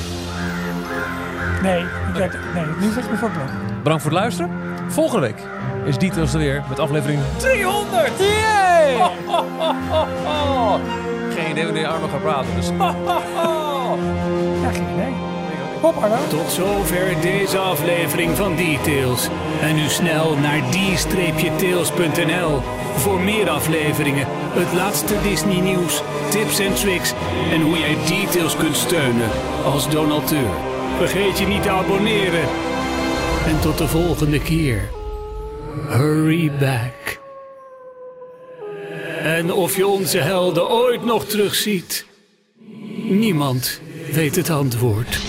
Nee, ik denk, nee, nu zit ik me voor het blok. Bedankt voor het luisteren. Volgende week is Details er weer met aflevering 300. Yay! Geen idee wanneer Arno gaat praten. Dus. Ja, geen idee. Hop, Arno. Tot zover deze aflevering van Details. En nu snel naar d-tails.nl voor meer afleveringen, het laatste Disney nieuws, tips en tricks en hoe jij Details kunt steunen als donateur. Vergeet je niet te abonneren. En tot de volgende keer. Hurry back. En of je onze helden ooit nog terugziet, niemand weet het antwoord. [laughs]